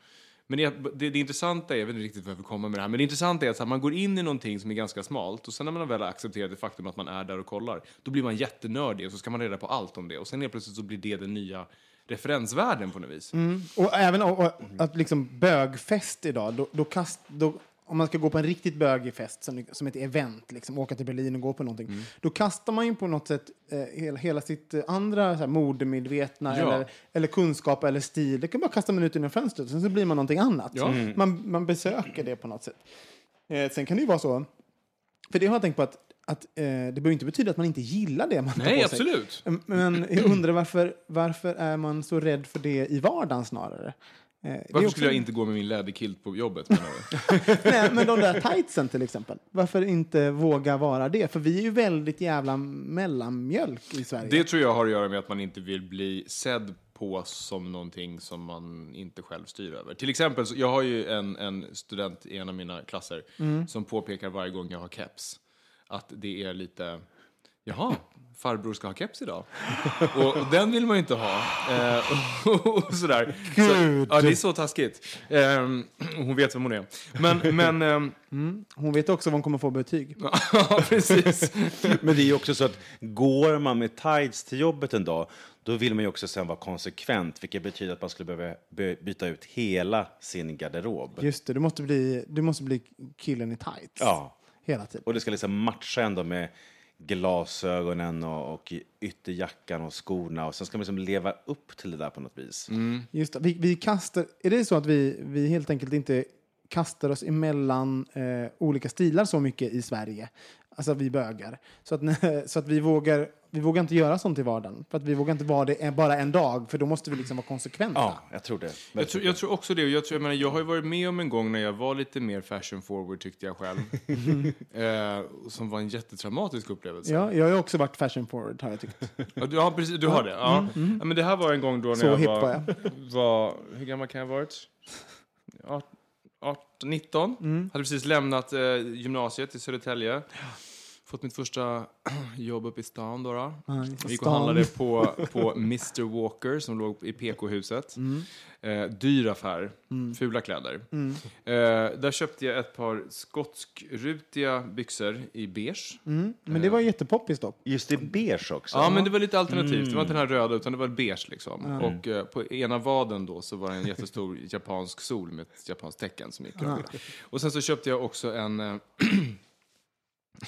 Men det, det, det intressanta är, jag vet inte riktigt varför jag kommer med det här, men det intressanta är att så här, man går in i någonting som är ganska smalt och sen när man väl har accepterat det faktum att man är där och kollar, då blir man jättenördig och så ska man reda på allt om det. Och sen helt plötsligt så blir det den nya referensvärden på något vis. Och även och, och, att liksom bögfest idag, då, då kast, då, om man ska gå på en riktigt bögig fest som, som ett event, liksom, åka till Berlin och gå på någonting, Mm. då kastar man ju på något sätt eh, hela, hela sitt eh, andra så här, modemedvetna Ja. eller, eller kunskap eller stil. Det kan bara kasta man ut genom fönstret, sen så blir man någonting annat. Ja. Mm. Man, man besöker det på något sätt. Eh, sen kan det ju vara så, för det har jag tänkt på att att, eh, det behöver inte betyda att man inte gillar det man tar Nej, på sig. absolut. Men jag undrar varför, varför är man så rädd för det i vardagen snarare? Eh, Varför skulle jag inte gå med min läderkilt på jobbet? Nej, men de där tightsen till exempel. Varför inte våga vara det? För vi är ju väldigt jävla mellanmjölk i Sverige. Det tror jag har att göra med att man inte vill bli sedd på som någonting som man inte själv styr över. Till exempel, jag har ju en, en student i en av mina klasser som påpekar varje gång jag har keps att det är lite, jaha, farbror ska ha keps idag. och, och den vill man ju inte ha. Eh, och, och sådär. Så, ja, det är så taskigt. Eh, hon vet vem hon är. Men, men ehm, Hon vet också vad hon kommer få betyg. ja, precis. Men det är ju också så att går man med tights till jobbet en dag, då vill man ju också sen vara konsekvent, vilket betyder att man skulle behöva by- byta ut hela sin garderob. Just det, du måste bli, du måste bli killen i tights. Ja. Hela tiden. Och det ska liksom matcha ändå med glasögonen och, och ytterjackan och skorna och sen ska man liksom leva upp till det där på något vis. Just det. Vi, vi kastar, är det så att vi, vi helt enkelt inte kastar oss emellan eh, olika stilar så mycket i Sverige? Alltså vi bögar. Så att, så att vi, vågar, vi vågar inte göra sånt i vardagen. För att vi vågar inte vara det bara en dag, för då måste vi liksom vara konsekventa. Ja, jag tror det. Jag tror, jag tror också det. Jag, tror, jag, menar, jag har ju varit med om en gång när jag var lite mer fashion forward tyckte jag själv. eh, som var en jättetraumatisk upplevelse. Ja, jag har också varit fashion forward, har jag tyckt. Ja, du, ja, precis, du har det? Ja. ja. men det här var en gång då när Så jag var, var... Hur gammal kan jag ha varit? 18, 19. Hade precis lämnat eh, gymnasiet i Södertälje. Fått mitt första jobb uppe i stan. Då, då. Ja, i Gick och handlade på, på Mr Walker som låg i PK-huset. Eh, dyr affär, fula kläder. Eh, där köpte jag ett par skotskrutiga byxor i beige. Mm. Men det var jättepoppis dock. Just det, beige också. Ja, men det var lite alternativt. Det var inte den här röda, utan det var beige liksom. Och eh, på ena vaden då så var det en jättestor japansk sol med ett japanskt tecken som gick över. Och sen så köpte jag också en, eh,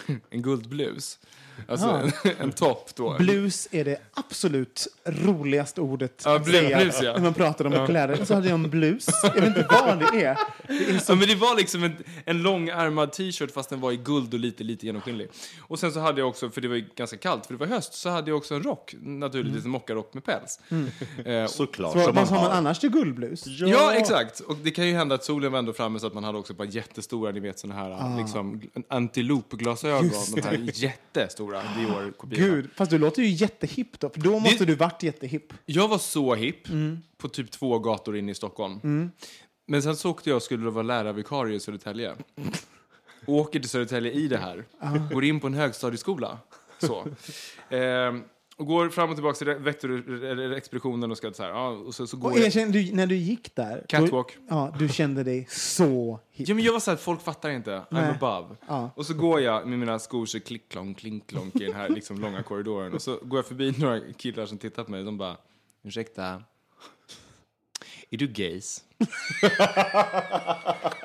en guldblus. Alltså Ja. en, en topp då. Blues är det absolut roligaste ordet Ja, att blu- säga blues, ja. när man pratar om Ja. kläder. Så hade jag en blus. Jag vet inte vad det är. Det är Ja, men det var liksom en, en långärmad t-shirt fast den var i guld och lite, lite genomskinlig. Och sen så hade jag också, för det var ju ganska kallt, för det var höst, så hade jag också en rock. Naturligtvis en mockarock med päls. Eh, Såklart. Så, som vad har man har. annars till guldblus? Ja. exakt. Och det kan ju hända att solen var ändå framme så att man hade också par jättestora, ni vet såna här liksom, antilopglasögon. De här jättestora Dior-kopiorna. Gud, fast du låter ju jättehipp då. För då måste Det- du varit jättehipp. Jag var så hipp på typ två gator inne i Stockholm. Men sen så åkte jag och skulle vara lärarvikarie i Södertälje. Åker till Södertälje i det här. Går in på en högstadieskola. Så. Ehm, och går fram och tillbaka till vektor, eller expeditionen och ska så här. Ja, och så, så går Och jag. erkänn, du, när du gick där, Catwalk. Då, ja, du kände dig så hipp. Ja, men jag var så här, folk fattar inte. I'm Nej. above. Ja. Och så går jag med mina skor så klick-klonk, klink-klonk i den här liksom långa korridoren. Och så går jag förbi några killar som tittar på mig. De bara, ursäkta, är du gays?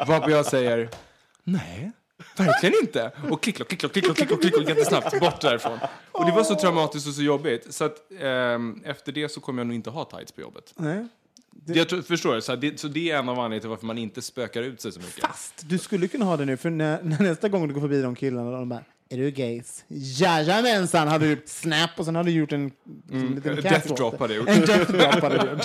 Varpå jag säger, nej. Verkligen inte! Och klick-klock, klick-klock, klick-klock, klick-klock, klick jättesnabbt bort därifrån. Och det var så traumatiskt och så jobbigt. Så att ehm, efter det så kommer jag nog inte ha tights på jobbet. Nej. Jag tror, förstår du? Så, här, det, så det är en av anledningarna till varför man inte spökar ut sig så mycket. Fast du skulle kunna ha det nu, för när, när nästa gång du går förbi de killarna, de bara är du gays? Jajamensan! Hade du gjort snap och sen hade du gjort en mm, liten Death drop hade gjort. En death drop hade du gjort.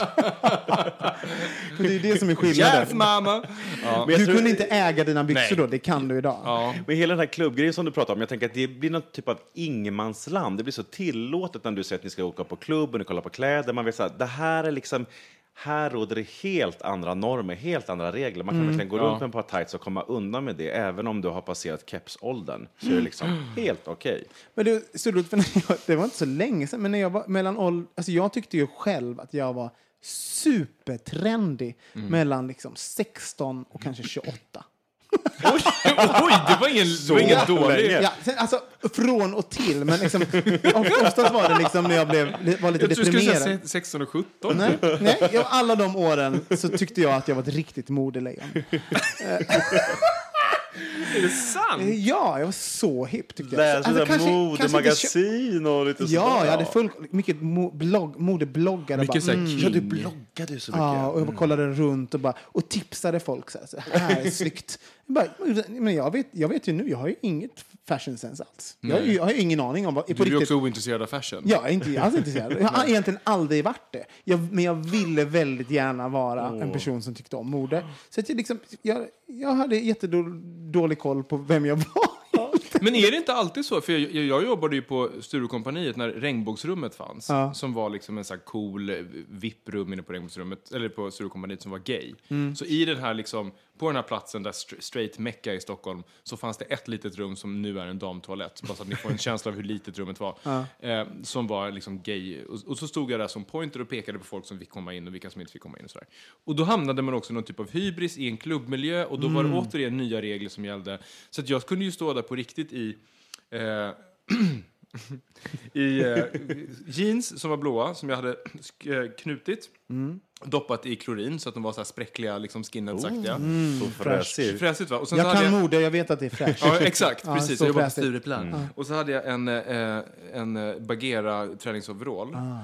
för det är det som är skillnaden. Jeff, mamma! Ja. Du kunde inte äga dina byxor Nej. då, det kan du idag. Ja. Men hela den här klubbgrejen som du pratar om, jag tänker att det blir något typ av ingenmansland. Det blir så tillåtet när du säger att ni ska åka på klubb och ni kollar på kläder. Man vet så här, det här är liksom, här råder det helt andra normer, helt andra regler. Man kan verkligen gå runt med ett par tights och komma undan med det. Även om du har passerat kepsåldern så är det liksom helt okej. Men det, så för var inte så länge sedan, men när jag var mellan åld, alltså jag tyckte ju själv att jag var supertrendig mellan liksom 16 och kanske 28. Oj, det var ingen, det var ingen dålig... Ja, sen, alltså från och till, men liksom, oftast var det liksom när jag blev, var lite Jag tror du skulle deprimerad. säga 16 och 17. Nej, nej jag, alla de åren så tyckte jag att jag var ett riktigt modelejon. Är det sant? Ja, jag var så hipp tyckte jag. Läser Alltså, modemagasin och lite Ja, sådär. jag hade full, mycket mo, blogg, modebloggar. och Mycket bara, så mm, Ja, du bloggade ju så mycket. Ja, och jag kollade runt och, bara, och tipsade folk. Så här, så här är snyggt. Jag, bara, men jag, vet, jag vet ju nu, jag har ju inget fashion sense alls. Jag, har ju- jag har ju ingen aning om vad... Du är riktigt, också ointresserad av fashion. jag är inte alls intresserad. Jag har egentligen aldrig varit det. Jag, men jag ville väldigt gärna vara en person som tyckte om mode. Så att jag, liksom, jag, jag hade jättedålig koll på vem jag var. Men är det inte alltid så? För jag, jag, jag jobbade ju på Sturecompagniet när Regnbågsrummet fanns. Ja. Som var liksom en sån här cool eh, VIP-rum inne på Regnbågsrummet, eller på Sturecompagniet som var gay. Mm. Så i den här liksom, på den här platsen där stra- straight mecka i Stockholm så fanns det ett litet rum som nu är en damtoalett. Bara så att ni får en känsla av hur litet rummet var. Eh, som var liksom gay. Och, och så stod jag där som pointer och pekade på folk som fick komma in och vilka som inte fick komma in och sådär. Och då hamnade man också i någon typ av hybris i en klubbmiljö och då var det återigen nya regler som gällde. Så att jag kunde ju stå där på riktigt i eh, i eh, jeans som var blåa, som jag hade eh, knutit. Doppat i klorin så att de var så här spräckliga, liksom skinheadsaktiga. Så fräsig. Fräsigt va? Och sen Jag så hade kan mode, jag vet att det är fräscht. Ja, exakt. Ja, precis. så Jag jobbade på. Stureplan. Och så hade jag en, eh, en eh, Bagheera träningsoverall. Ah,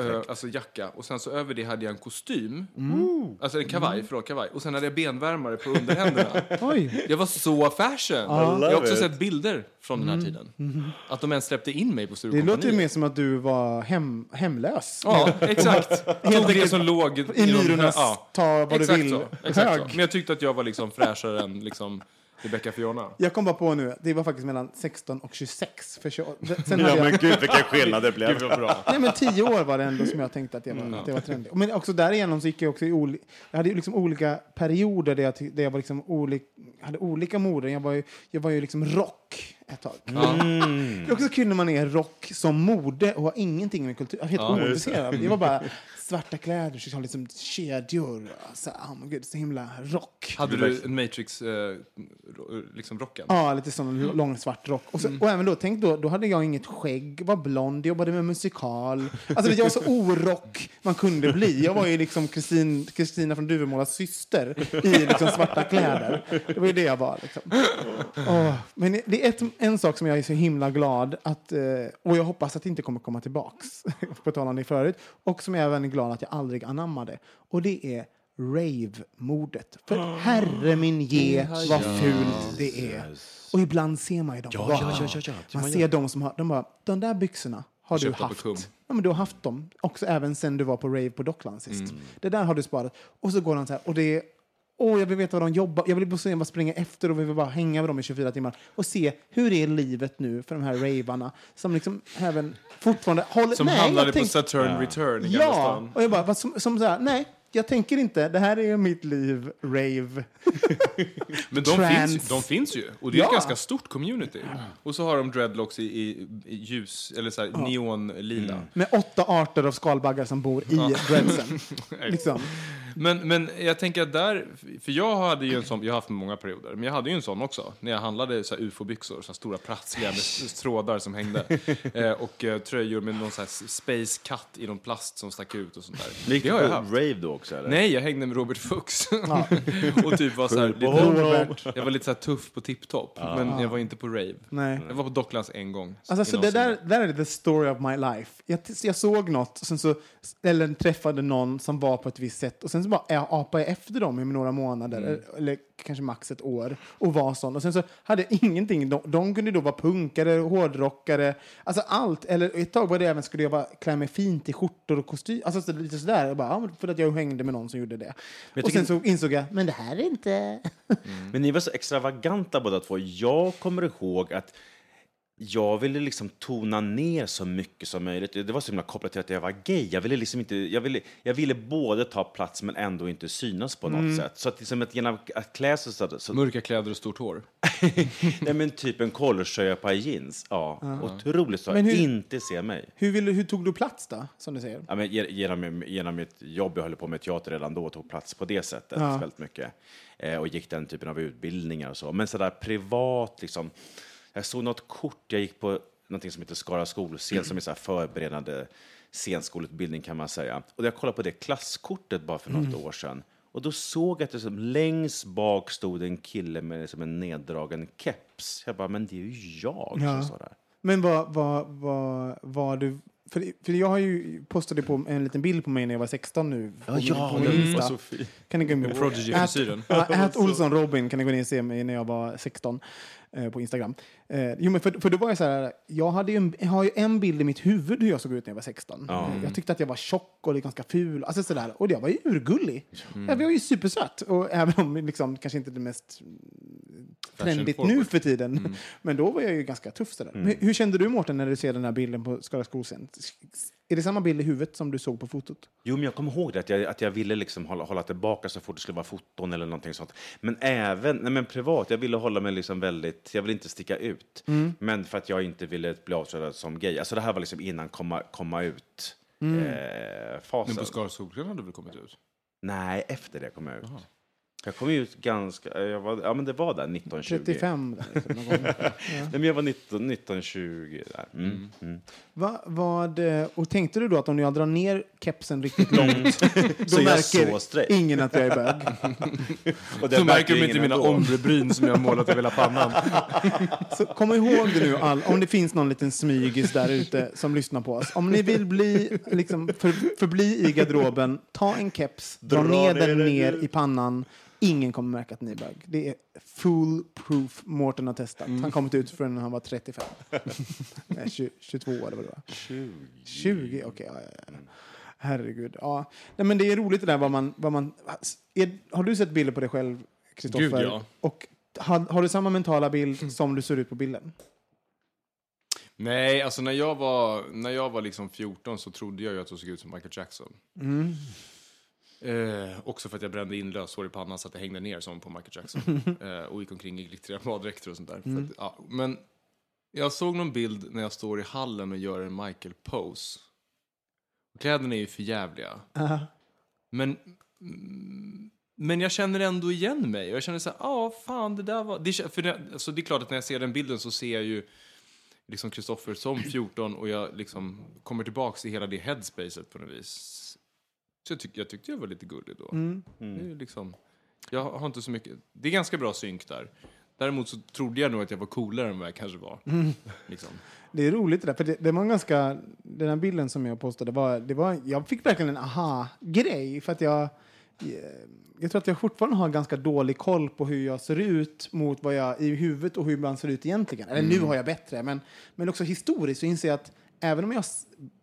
Eh, alltså jacka. Och sen så över det hade jag en kostym. Mm. Alltså en kavaj, förlåt, kavaj. Och sen hade jag benvärmare på underhänderna. Oj. Jag var så fashion. Jag har också it. sett bilder från den här tiden. Att de ens släppte in mig på Det Sturecompagniet. låter ju mer som att du var hem, hemlös. Ja, exakt. Tog det som låg I någon- Myrornas ja. ta vad Exakt du vill. så. Exakt hög. så. Men jag tyckte att jag var liksom fräschare än liksom Rebecca Fiona. Jag kom bara på nu, det var faktiskt mellan 16 och 26. För 20, sen Ja jag, men gud vilken skillnad det blev. Gud bra. nej men 10 år var det ändå som jag tänkte att jag var, att jag var trendig. Men också därigenom så gick jag också i oli, jag hade liksom olika perioder där jag, där jag var liksom olik, hade olika moden. Jag var ju, jag var ju liksom rock ett tag. Det är också kul när man är rock som mode och har ingenting med kultur, helt ointresserad. Jag var bara svarta kläder, så har liksom kedjor. Så, oh my God, så himla rock. Hade du en Matrix, eh, liksom rocken? Ja, lite sån lång svart rock. Och, så, och även då, tänk då, då hade jag inget skägg, var blond, jobbade med musikal. Alltså jag var så orock man kunde bli. Jag var ju liksom Kristin, Kristina från Duvemålas syster i liksom svarta kläder. Det var ju det jag var. Liksom. Åh, men det är ett, en sak som jag är så himla glad att, eh, och jag hoppas att det inte kommer komma tillbaks, på tal om det förut, och som jag även är glad att jag aldrig anammade. Och det är rave-mordet. För herre min ge vad fult det är. Och ibland ser man ju dem. Ja, ja, ja, ja, Man ser de som har, de bara, de där byxorna har du haft. Ja, men du har haft dem. Också även sen du var på rave på Dockland sist. Mm. Det där har du sparat. Och så går han så här, och det är Åh, jag vill veta vad de jobbar. Jag vill bara se vad springa efter och vi vill bara hänga med dem i 24 timmar och se hur är livet nu för de här ravarna som liksom även fortfarande håller... Som nej, hamnade jag på tänk- Saturn Return i Ja, stan. och jag bara, som, som så här, nej, jag tänker inte, det här är mitt liv, rave. Men de finns, ju- de finns ju. Och det är Ja. ett ganska stort community. Och så har de dreadlocks i, i, i ljus, eller så här, neonlila. Med åtta arter av skalbaggar som bor i dreadsen. liksom. Men, men jag tänker att där, för jag hade ju en sån, jag har haft många perioder, men jag hade ju en sån också. När jag handlade så här ufo-byxor, så här stora prassliga med trådar som hängde. Eh, och eh, tröjor med någon så här space cut i någon plast som stack ut och sånt där. Gick Det du har på jag haft. rave då också eller? Nej, jag hängde med Robert Fuchs. och typ var så här, lite, Robert. jag var lite så här tuff på tipptopp, men jag var inte på rave. Nej. Jag var på Docklands en gång. Alltså, så i det där, är the story of my life. Jag, jag såg något, och sen så, eller träffade någon som var på ett visst sätt och sen så bara apade jag efter dem i några månader, Mm. eller, eller kanske max ett år, och var sån. Och sen så hade jag ingenting. De, de kunde då vara punkare, hårdrockare, alltså allt. Eller ett tag var det även, skulle jag bara klä mig fint i skjortor och kostym. Alltså så, lite sådär. Jag bara, ja, för att jag hängde med någon som gjorde det. Och sen så insåg jag, men det här är inte... Men ni var så extravaganta båda två. Jag kommer ihåg att jag ville liksom tona ner så mycket som möjligt. Det var så himla kopplat till att jag var gay. Jag ville, liksom inte, jag ville, jag ville både ta plats men ändå inte synas på något Mm. sätt. Så att, liksom att genom att klä sig så... så Mörka kläder och stort hår. nej, men typ en collegetröja på jeans. Ja, otroligt så. Hur- Inte se mig. Hur, vill, hur tog du plats då, som du säger? Ja, men ge- genom, genom mitt jobb, jag höll på med teater redan då och tog plats på det sättet Ja. väldigt mycket. Eh, och gick den typen av utbildningar och så. Men sådär privat, liksom. Jag såg något kort, jag gick på någonting som heter Skara skolscen som är så här förberedande scenskoleutbildning kan man säga. Och jag kollade på det klasskortet bara för något år sedan. Och då såg jag att det som längst bak stod en kille med liksom en neddragen keps. Jag bara, men det är ju jag Ja. som står där. Men vad, vad, vad, vad du... För, för jag har ju postade på en liten bild på mig när jag var 16 nu. På, min- på min Insta. fin. Kan ni gå in Med Prodigy-frisyren. Ja, At Olsson Robin kan ni gå in och se mig när jag var 16 eh, på Instagram. Eh, jo, men för, för då var jag så här, jag, hade ju en, jag har ju en bild i mitt huvud hur jag såg ut när jag var 16. Ja. Eh, Jag tyckte att jag var tjock och ganska ful. Alltså sådär. Och jag var ju urgullig. Mm. Jag var ju supersöt. Och även om liksom, kanske inte det mest mm, trendigt forward. nu för tiden. Mm. Men då var jag ju ganska tuff. Sådär. Men hur kände du Mårten när du ser den här bilden på Skara skolscen? Är det samma bild i huvudet som du såg på fotot? Jo, men jag kommer ihåg det, att jag, att jag ville liksom hålla, hålla tillbaka så fort det skulle vara foton eller någonting sånt. Men även nej, men privat, jag ville hålla mig liksom väldigt, jag ville inte sticka ut. Mm. Men för att jag inte ville bli avslöjad som gay. Alltså det här var liksom innan komma, komma ut Mm. eh. Men på Skara Solgren hade du väl kommit ut? Nej, efter det kom jag ut. Jag kom ut ganska... Jag var, ja, men det var där 1920. 35 där, liksom, någon gång. Nej, men jag var 19, 1920 där. Mm. Mm. Va, vad, eh, och tänkte du då att om jag drar ner kepsen riktigt långt, då Så jag märker ingen att jag är bög? Och det Då märker de inte mina ombrebryn som jag har målat över hela pannan. Så kom ihåg det nu, all, om det finns någon liten smygis där ute som lyssnar på oss. Om ni vill bli, liksom, för, förbli i garderoben, ta en keps, dra, Dra ner ner den den ner nu. i pannan. Ingen kommer märka att ni är bög. Det är foolproof. Mårten har testat. Han kommit ut från när han var 35. Nej, 20, 22 eller vad det var. 20. 20, okej. ja, ja, ja. Herregud. Ja. Nej, men det är roligt det där vad man... Vad man är, har du sett bilder på dig själv, Kristoffer? Ja. Och har, har du samma mentala bild som du ser ut på bilden? Nej, alltså när jag var, när jag var liksom 14 så trodde jag ju att jag såg ut som Michael Jackson. Eh, också för att jag brände in löshår i pannan så att det hängde ner som på Michael Jackson. eh, och gick omkring i glittriga baddräkter och sånt där. För att, ja, men jag såg någon bild när jag står i hallen och gör en Michael-pose. Kläderna är ju för jävliga. Men, mm, men jag känner ändå igen mig. Och jag känner så här, ja, fan, det där var... Det, för det, alltså, det är klart att när jag ser den bilden så ser jag ju liksom Kristoffer som 14 och jag liksom kommer tillbaks i hela det headspacet på något vis. Så jag, tyck, jag tyckte jag var lite gullig då. Det är ju liksom, jag har inte så mycket... Det är ganska bra synk där. Däremot så trodde jag nog att jag var coolare än vad jag kanske var. Liksom. Det är roligt det där, för det, det var en ganska... Den här bilden som jag postade var... Det var jag fick verkligen en aha-grej, för att jag... eh, Jag tror att jag fortfarande har ganska dålig koll på hur jag ser ut mot vad jag i huvudet och hur man ser ut egentligen. Eller nu har jag bättre, men, men också historiskt så inser jag att även om jag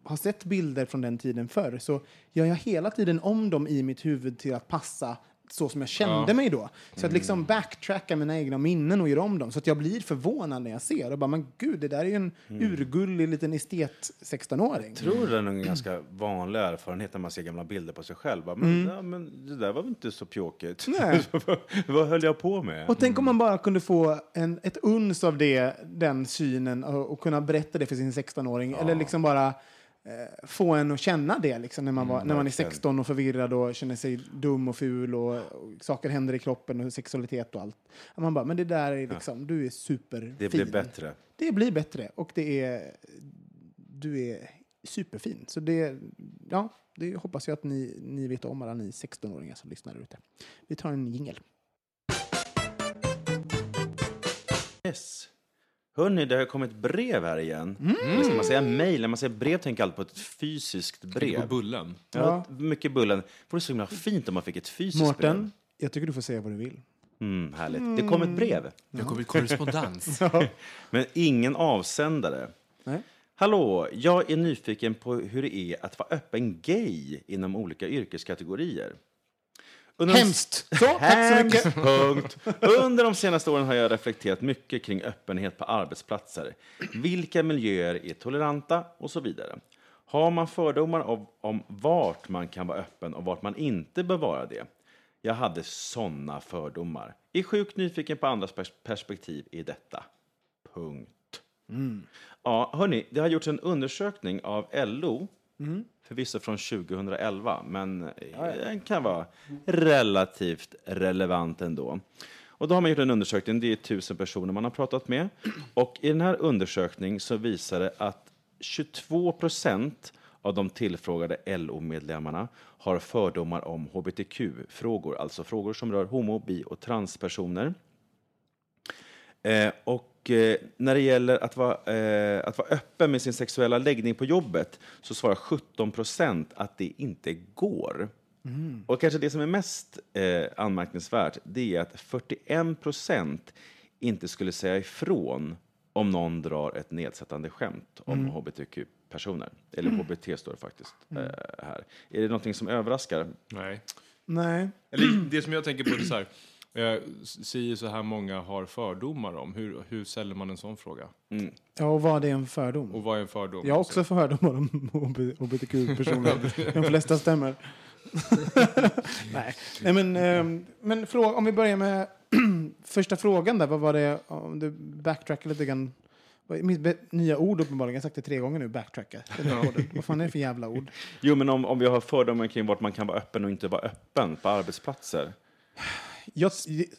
har sett bilder från den tiden förr så gör jag hela tiden om dem i mitt huvud till att passa så som jag kände mig då. Så att liksom backtracka mina egna minnen och göra om dem. Så att jag blir förvånad när jag ser och bara, men gud, det där är ju en urgullig liten estet 16-åring. tror det är en ganska vanlig erfarenhet när man ser gamla bilder på sig själv. Bara, Men, ja, men det där var väl inte så pjåkigt. Nej. Vad höll jag på med? Och tänk om man bara kunde få en, ett uns av det, den synen och, och kunna berätta det för sin 16-åring. Eller liksom bara få en att känna det liksom, när, man var, när man är verkligen. 16 och förvirrad och känner sig dum och ful och, och saker händer i kroppen och sexualitet och allt. Och man bara, men det där är liksom, du är superfin. Det blir bättre. Det blir bättre och det är, du är superfin. Så det, ja, det hoppas jag att ni, ni vet om, alla ni 16-åringar som lyssnar ute. Vi tar en jingel. Yes. Hörni, det har kommit brev här igen. Eller ska man säga mejl? När man säger brev tänker jag alltid på ett fysiskt Tänk på brev. bullen. Ja, mycket bullen. Det vore så himla fint om man fick ett fysiskt Mårten, jag tycker du får säga vad du vill. brev. Mm, härligt. Det kom ett brev. Det kommer korrespondens. Men ingen avsändare. Nej. Hallå, jag är nyfiken på hur det är att vara öppen gay inom olika yrkeskategorier. Under de- Hemskt! Så, tack så mycket. Punkt. Under de senaste åren har jag reflekterat mycket kring öppenhet på arbetsplatser. Vilka miljöer är toleranta och så vidare. Har man fördomar om, om vart man kan vara öppen och vart man inte bör vara det? Jag hade såna fördomar. Är sjukt nyfiken på andras pers- perspektiv i detta. Punkt. Ja, hörni, det har gjorts en undersökning av LO, förvisso från 2011, men eh, den kan vara relativt relevant ändå. Och då har man gjort en undersökning, det är tusen personer man har pratat med. Och i den här undersökningen så visar det att 22 procent av de tillfrågade LO-medlemmarna har fördomar om hbtq-frågor, alltså frågor som rör homo, bi och transpersoner. Eh, och eh, när det gäller att vara, eh, att vara öppen med sin sexuella läggning på jobbet så svarar 17 procent att det inte går. Och kanske det som är mest eh, anmärkningsvärt det är att 41 procent inte skulle säga ifrån om någon drar ett nedsättande skämt om hbtq-personer. Eller hbt står det faktiskt eh, här. Är det någonting som överraskar? Nej. Nej. Eller det som jag tänker på är så här. Eh, si så här många har fördomar om. Hur, hur säljer man en sån fråga? Ja, och vad är en fördom? Och vad är en fördom? Jag har också fördomar om hbtq-personer. De flesta stämmer. Nej. Nej, men, ehm, men fråga, om vi börjar med första frågan där. Vad var det, om du backtrackar lite grann. Mitt nya ord uppenbarligen. Jag har sagt det tre gånger nu, backtracka. Vad fan är det för jävla ord? Jo, men om, om vi har fördomar kring vart man kan vara öppen och inte vara öppen på arbetsplatser. Ja,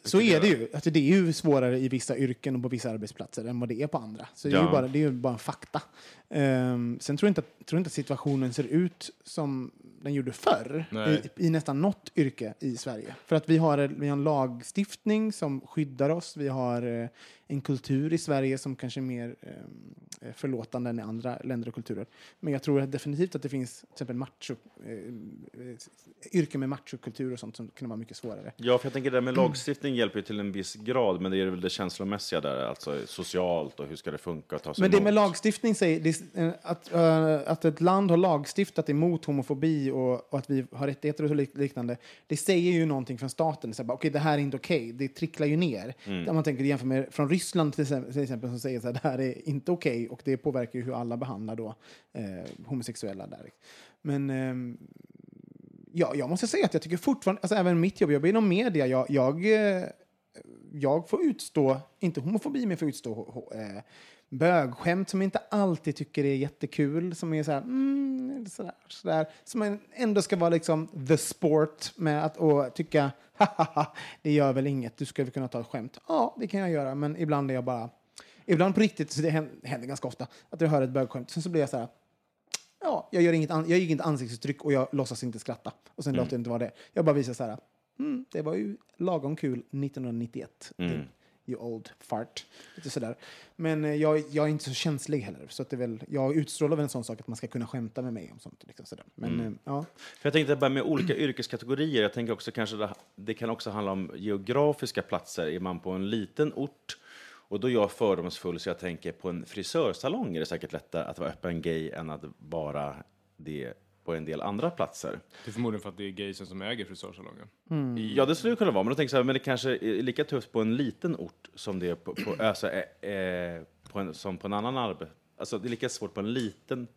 så är det ju. Alltså, det är ju svårare i vissa yrken och på vissa arbetsplatser än vad det är på andra. Så det är ju bara, det är bara en fakta. Ehm, sen tror jag, inte att, tror inte att situationen ser ut som den gjorde förr i, i nästan något yrke i Sverige. För att vi har, vi har en lagstiftning som skyddar oss. Vi har eh, en kultur i Sverige som kanske är mer eh, förlåtande än i andra länder och kulturer. Men jag tror definitivt att det finns till exempel macho, eh, eh, yrken med machokultur och sånt som kan vara mycket svårare. Ja, för jag tänker det där med lagstiftning hjälper ju till en viss grad, men det är väl det känslomässiga där, alltså socialt och hur ska det funka att ta sig Men det emot. med lagstiftning säger är, eh, att, eh, att ett land har lagstiftat emot homofobi och, och att vi har rättigheter och liknande. Det säger ju någonting från staten. Okej, det här är inte okej. Det tricklar ju ner. Om man tänker jämför med från Ryssland Ryssland till exempel som säger att det här är inte okej okay, och det påverkar ju hur alla behandlar då eh, homosexuella där. Men eh, ja, jag måste säga att jag tycker fortfarande, alltså även mitt jobb, jag jobbar inom media, jag, jag, eh, jag får utstå, inte homofobi, men jag får utstå eh, bögskämt som jag inte alltid tycker är jättekul, som är så här, mm, sådär, sådär, som ändå ska vara liksom the sport med att och tycka, haha, det gör väl inget, du ska väl kunna ta ett skämt. Ja, det kan jag göra, men ibland är jag bara, ibland på riktigt, så det händer, ganska ofta, att jag hör ett bögskämt, sen så blir jag så här, Ja, jag gör inget, an- jag gör inget ansiktsuttryck och jag låtsas inte skratta. Och sen låter det inte vara det. Jag bara visar så här, mm, det var ju lagom kul 1991. Det, you old fart. Lite sådär. Men eh, jag, jag är inte så känslig heller. Så att det är väl, jag utstrålar väl en sån sak att man ska kunna skämta med mig om sånt. Liksom sådär. Men eh, ja. För jag tänkte bara med olika yrkeskategorier, jag tänker också kanske det, det kan också handla om geografiska platser. Är man på en liten ort och då är jag fördomsfull så jag tänker på en frisörsalong är det säkert lättare att vara öppen gay än att vara det på en del andra platser. Det är förmodligen för att det är gaysen som äger frisörsalongen. Ja, det skulle det kunna vara, men då tänker jag så här, men det kanske är lika tufft på en liten ort som det är på, på, alltså, eh, på en, som på en annan arbetsplats. Alltså, det är lika svårt på en liten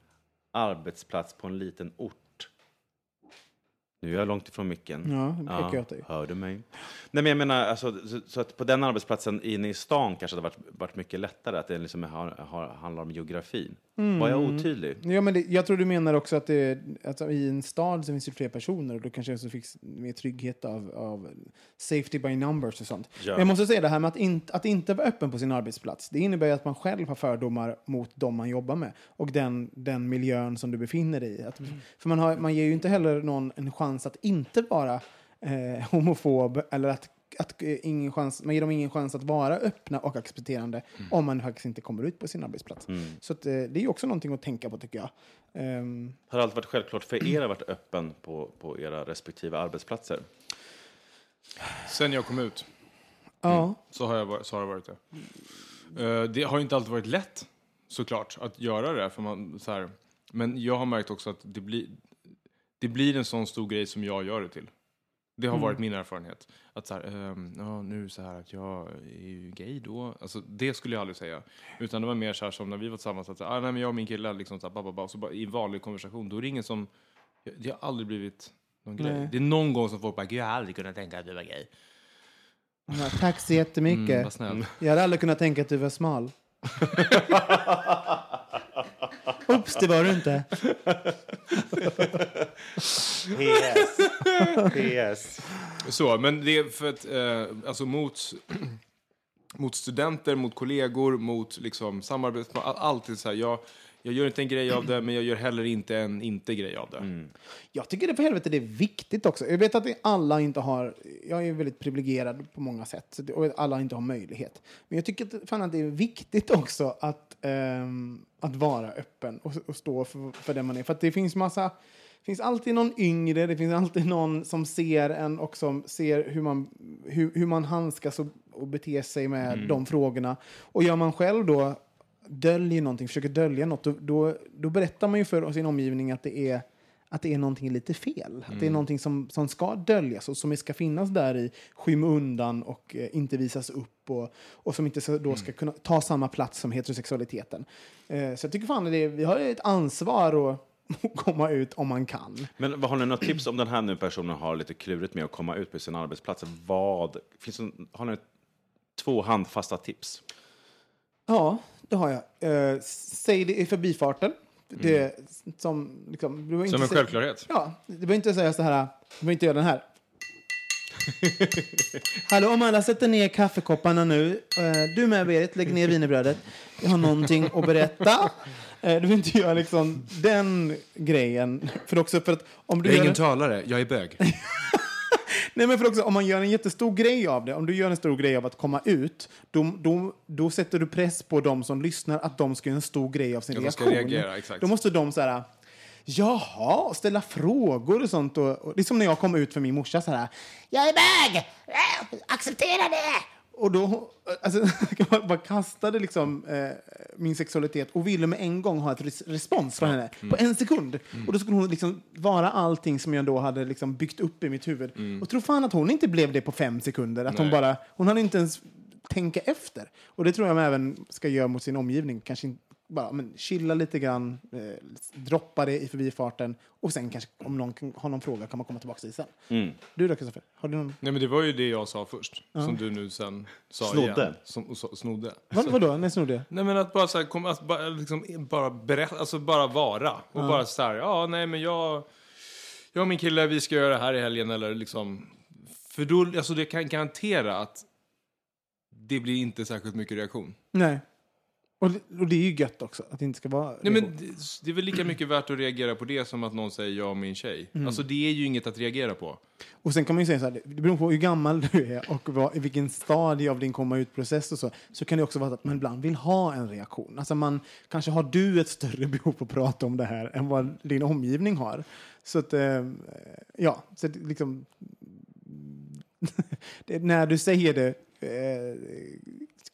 arbetsplats på en liten ort. Nu är jag långt ifrån micken. Ja, det pekar jag åt dig. Hör du mig? Nej, men jag menar, alltså, så, så att på den arbetsplatsen inne i stan kanske det har varit, varit mycket lättare, att det liksom har, har, handlar om geografin. Var jag otydlig? Ja, men det, jag tror du menar också att det, alltså, i en stad så finns det fler personer och då kanske också finns mer trygghet av, av safety by numbers och sånt. Ja. Men jag måste säga det här med att, inte att inte vara öppen på sin arbetsplats. Det innebär ju att man själv har fördomar mot de man jobbar med och den, den miljön som du befinner dig i. Att, För man, har, man ger ju inte heller någon en chans att inte vara eh, homofob eller att att, eh, ingen chans, man ger dem ingen chans att vara öppna och accepterande om man faktiskt inte kommer ut på sin arbetsplats. Så att, eh, det är också någonting att tänka på tycker jag. Ehm, Har det alltid varit självklart för er att varit öppen på, på era respektive arbetsplatser? Sen jag kom ut ja. så har, jag, så har det varit det. Eh, det har inte alltid varit lätt, såklart, att göra det. För man, så här, men jag har märkt också att det blir, det blir en sån stor grej som jag gör det till. Det har varit min erfarenhet. Att så här, ehm, ja, nu så här att jag är ju gay då. Alltså, det skulle jag aldrig säga. Utan det var mer så här som när vi var tillsammans. Att, så här, ah, nej, men jag och min kille, liksom, så här, babba, så bara, i vanlig konversation, då är det ingen som... Det har aldrig blivit någon grej. Nej. Det är någon gång som folk bara, gud jag har aldrig kunnat tänka att du var gay. Ja, tack så jättemycket. Mm. Jag hade aldrig kunnat tänka att du var smal. Oops, det var du inte. PS. PS. Så, men det är för att, eh, alltså mot, mot studenter, mot kollegor, mot liksom samarbets... all- Alltid så här, jag, jag gör inte en grej av det, men jag gör heller inte en inte-grej av det. Jag tycker det för helvete det är viktigt också. Jag vet att alla inte har... Jag är väldigt privilegierad på många sätt och alla inte har möjlighet. Men jag tycker att, fan att det är viktigt också att, ehm, att vara öppen och, och stå för, för det man är. För att det finns massa... Det finns alltid någon yngre, det finns alltid någon som ser en och som ser hur man, hur, hur man handskas och, och beter sig med de frågorna. Och gör man själv då döljer någonting, försöker dölja något, då, då, då berättar man ju för sin omgivning att det är att det är någonting lite fel. Att det är någonting som, som ska döljas och som ska finnas där i skymundan och eh, inte visas upp och, och som inte så, då ska kunna ta samma plats som heterosexualiteten. Eh, så jag tycker fan att det, är- vi har ett ansvar att komma ut om man kan. Men vad har ni några tips om den här nu personen har lite klurigt med att komma ut på sin arbetsplats? Vad, finns det, har ni två handfasta tips? Ja, det har jag. Eh, säg det i förbifarten. Det, som, liksom, du behöver Som inte en säga- självklarhet. Ja, det behöver inte säga så här, du behöver inte göra den här. Hallå, om alla sätter ner kaffekopparna nu. Eh, Du med Berit, lägg ner wienerbrödet. Jag har någonting att berätta. Eh, Du vill inte göra liksom den grejen. För också för att om du Jag är ingen en, talare, jag är bög. nej, men för också, om man gör en jättestor grej av det, om du gör en stor grej av att komma ut, då, då, då sätter du press på de som lyssnar att de ska göra en stor grej av sin Ja, de ska reaktion. reagera, exakt. Då måste de så här, jaha, ställa frågor och sånt. Och, och, det är som när jag kom ut för min morsa så här, Jag är bög! Äh, Acceptera det! Och då alltså, jag bara kastade liksom, eh, min sexualitet och ville med en gång ha ett res respons från henne. På en sekund. Och då skulle hon liksom vara allting som jag då hade liksom byggt upp i mitt huvud. Och tro fan att hon inte blev det på fem sekunder. Att hon, bara, hon hade inte ens tänka efter. Och det tror jag man även ska göra mot sin omgivning. Kanske bara men, chilla lite grann, eh, droppa det i förbifarten och sen kanske om någon kan, har någon fråga kan man komma tillbaka till sen. Du då Kristoffer? Har du någon? Nej men det var ju det jag sa först, som du nu sen sa Snodde. igen. Som, så, snodde. Vad, vadå? När snodde? Nej men att bara så här, kom, att bara, liksom, bara berätta, alltså bara vara. Och bara så här, ja nej men jag, jag och min kille vi ska göra det här i helgen eller liksom. För då, alltså det kan garantera att det blir inte särskilt mycket reaktion. Nej. Och, det- och det är ju gött också, att det inte ska vara... Nej men det, det är väl lika mycket värt att reagera på det som att någon säger jag och min tjej. Alltså det är ju inget att reagera på. Och sen kan man ju säga så här, det beror på hur gammal du är och vad, i vilken stadie av din komma ut-process och så, så kan det också vara att man ibland vill ha en reaktion. Alltså man, kanske har du ett större behov att prata om det här än vad din omgivning har. Så att, eh, ja, så att liksom, när du säger det, eh,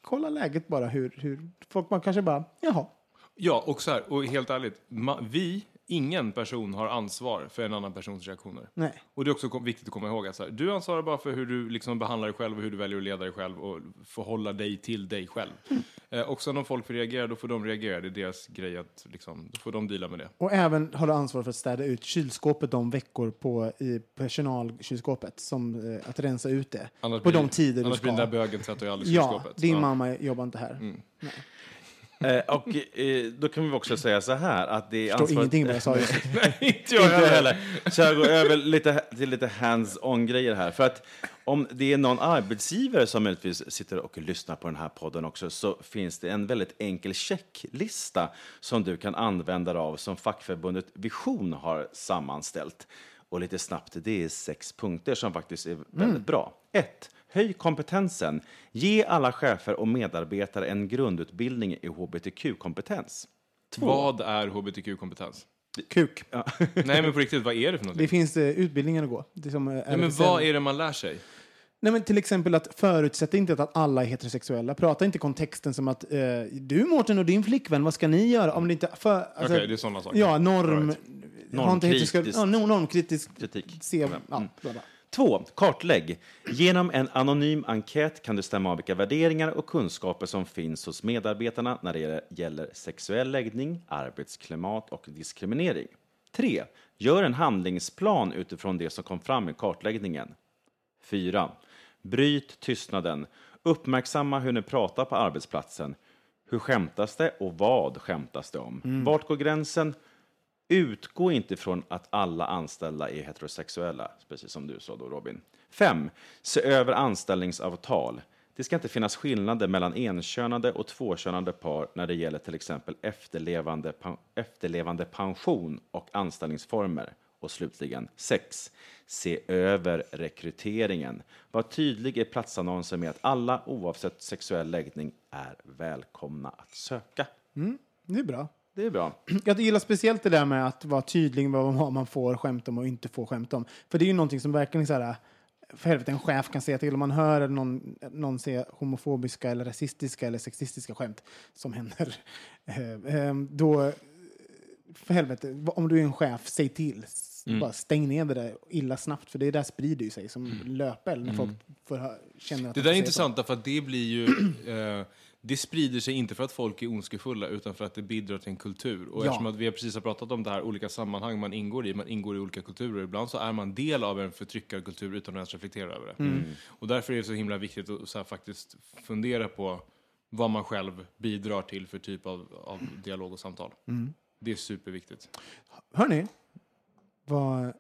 kolla läget bara hur, hur folk man kanske bara, jaha, Ja, och så här, och helt ärligt, ma, vi, ingen person har ansvar för en annan persons reaktioner. nej. Och det är också viktigt att komma ihåg att så här, du ansvarar bara för hur du liksom behandlar dig själv och hur du väljer att leda dig själv och förhålla dig till dig själv. Eh, och sen om folk reagerar, då får de reagera. Det är deras grej att liksom, då får de deala med det. Och även har du ansvar för att städa ut kylskåpet de veckor på, i personalkylskåpet. Som, eh, att rensa ut det. Annars på blir, de tider du annars ska. blir den där bögen tvättar ju aldrig ja, kylskåpet. din Ja. Mm. mamma jobbar inte här. Eh, och eh, då kan vi också säga så här att det är Förstår ingenting vad jag sa just. Nej, inte jag heller. Så jag går över lite, till lite hands-on grejer här. För att om det är någon arbetsgivare som möjligtvis sitter och lyssnar på den här podden också så finns det en väldigt enkel checklista som du kan använda dig av som fackförbundet Vision har sammanställt. Och lite snabbt, det är sex punkter som faktiskt är väldigt bra. 1. Höj kompetensen. Ge alla chefer och medarbetare en grundutbildning i hbtq-kompetens. Vad är hbtq-kompetens? Kuk. Nej, men på riktigt, vad är det för Det någonting? finns eh, utbildningar att gå. Det är som, eh, Nej, men vad är det man lär sig? Nej, men till exempel att förutsätta inte att alla är heterosexuella. Prata inte kontexten som att eh, du Mårten och din flickvän, vad ska ni göra? Om det inte, för, alltså, Okej, det är sådana saker. Ja, norm... Right. Normkritisk Ja, no- normkritisk kritik. Se, ja, bla, bla. 2. Kartlägg. Genom en anonym enkät kan du stämma av vilka värderingar och kunskaper som finns hos medarbetarna när det gäller sexuell läggning, arbetsklimat och diskriminering. 3. Gör en handlingsplan utifrån det som kom fram i kartläggningen. 4. Bryt tystnaden. Uppmärksamma hur ni pratar på arbetsplatsen. Hur skämtas det och vad skämtas det om? Vart går gränsen? Utgå inte från att alla anställda är heterosexuella, precis som du sa då Robin. 5. Se över anställningsavtal. Det ska inte finnas skillnader mellan enkönade och tvåkönade par när det gäller till exempel efterlevande, efterlevande pension och anställningsformer. Och slutligen 6. Se över rekryteringen. Var tydlig i platsannonsen med att alla oavsett sexuell läggning är välkomna att söka. Mm, det är bra. Det är bra. Jag gillar speciellt det där med att vara tydlig med vad man får skämt om och inte får skämt om. För det är ju någonting som verkligen så här, för helvete, en chef kan säga till om man hör någon, någon säga homofobiska eller rasistiska eller sexistiska skämt som händer. Eh, eh, Då, för helvete, om du är en chef, säg till. S- Bara stäng ner det där illa snabbt, för det där sprider ju sig som löpeld när folk får känner att Det de där är intressant därför att det blir ju... Eh, det sprider sig inte för att folk är ondskefulla utan för att det bidrar till en kultur. Och Ja. eftersom att vi har precis har pratat om det här olika sammanhang man ingår i, man ingår i olika kulturer. Ibland så är man del av en förtryckarkultur utan att ens reflektera över det. Mm. Och därför är det så himla viktigt att så här, faktiskt fundera på vad man själv bidrar till för typ av, av dialog och samtal. Mm. Det är superviktigt. Hörni, vad, eh,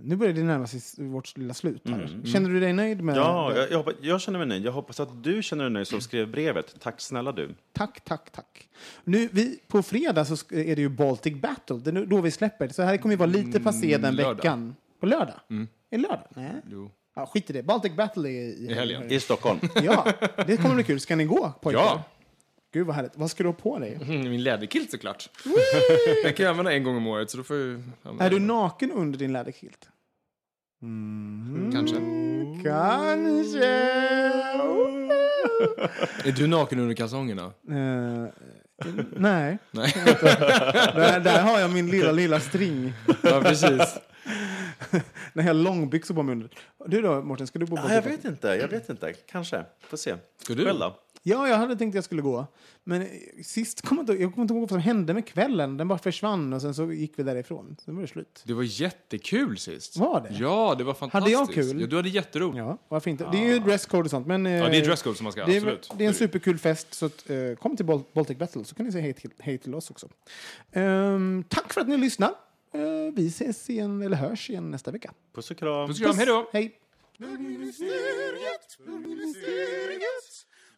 nu börjar det närma sig vårt lilla slut här. Känner du dig nöjd med Ja, jag, jag, hoppas, jag känner mig nöjd. Jag hoppas att du känner dig nöjd som skrev brevet. Tack snälla du. Tack, tack, tack. Nu, vi, på fredag så är det ju Baltic Battle. Det är nu- då vi släpper. Så här kommer vi vara lite passé den lördag. veckan. På lördag? Är det lördag? Nej. Jo. Ja, skit i det. Baltic Battle är i, I helgen. I Stockholm. Ja, det kommer bli kul. Ska ni gå pojkar? Ja. Gud vad härligt. Vad ska du ha på dig? Mm, Min läderkilt såklart. Den kan jag använda en gång om året så då får jag Är du naken under din läderkilt? Kanske. Kanske. Är du naken under kalsongerna? Eh, nej. Nej. Där, där har jag min lilla, lilla string. ja, precis. När jag har långbyxor på mig under. Du då, Mårten? Ska du på Ja, jag vet inte, jag vet inte. Kanske. Får se. Ska du? Själv då? Ja, jag hade tänkt att jag skulle gå. Men eh, sist kom jag inte, jag kommer inte ihåg vad som hände med kvällen. Den bara försvann och sen så gick vi därifrån. Sen var det slut. Det var jättekul sist. Var det? Ja, det var fantastiskt. jag kul? Ja, du hade jätteroligt. Ja, varför inte? Det är ju dresscode och sånt. Men, eh, Ja, det är dresscode som man ska, det är, absolut. Det är en superkul fest, så att, eh, kom till Bal- Baltic Battle så kan ni säga hej till, hej till oss också. Ehm, tack för att ni lyssnar. Eh, vi ses igen, eller hörs igen nästa vecka. Puss och kram. Puss och kram, hej då! Hej!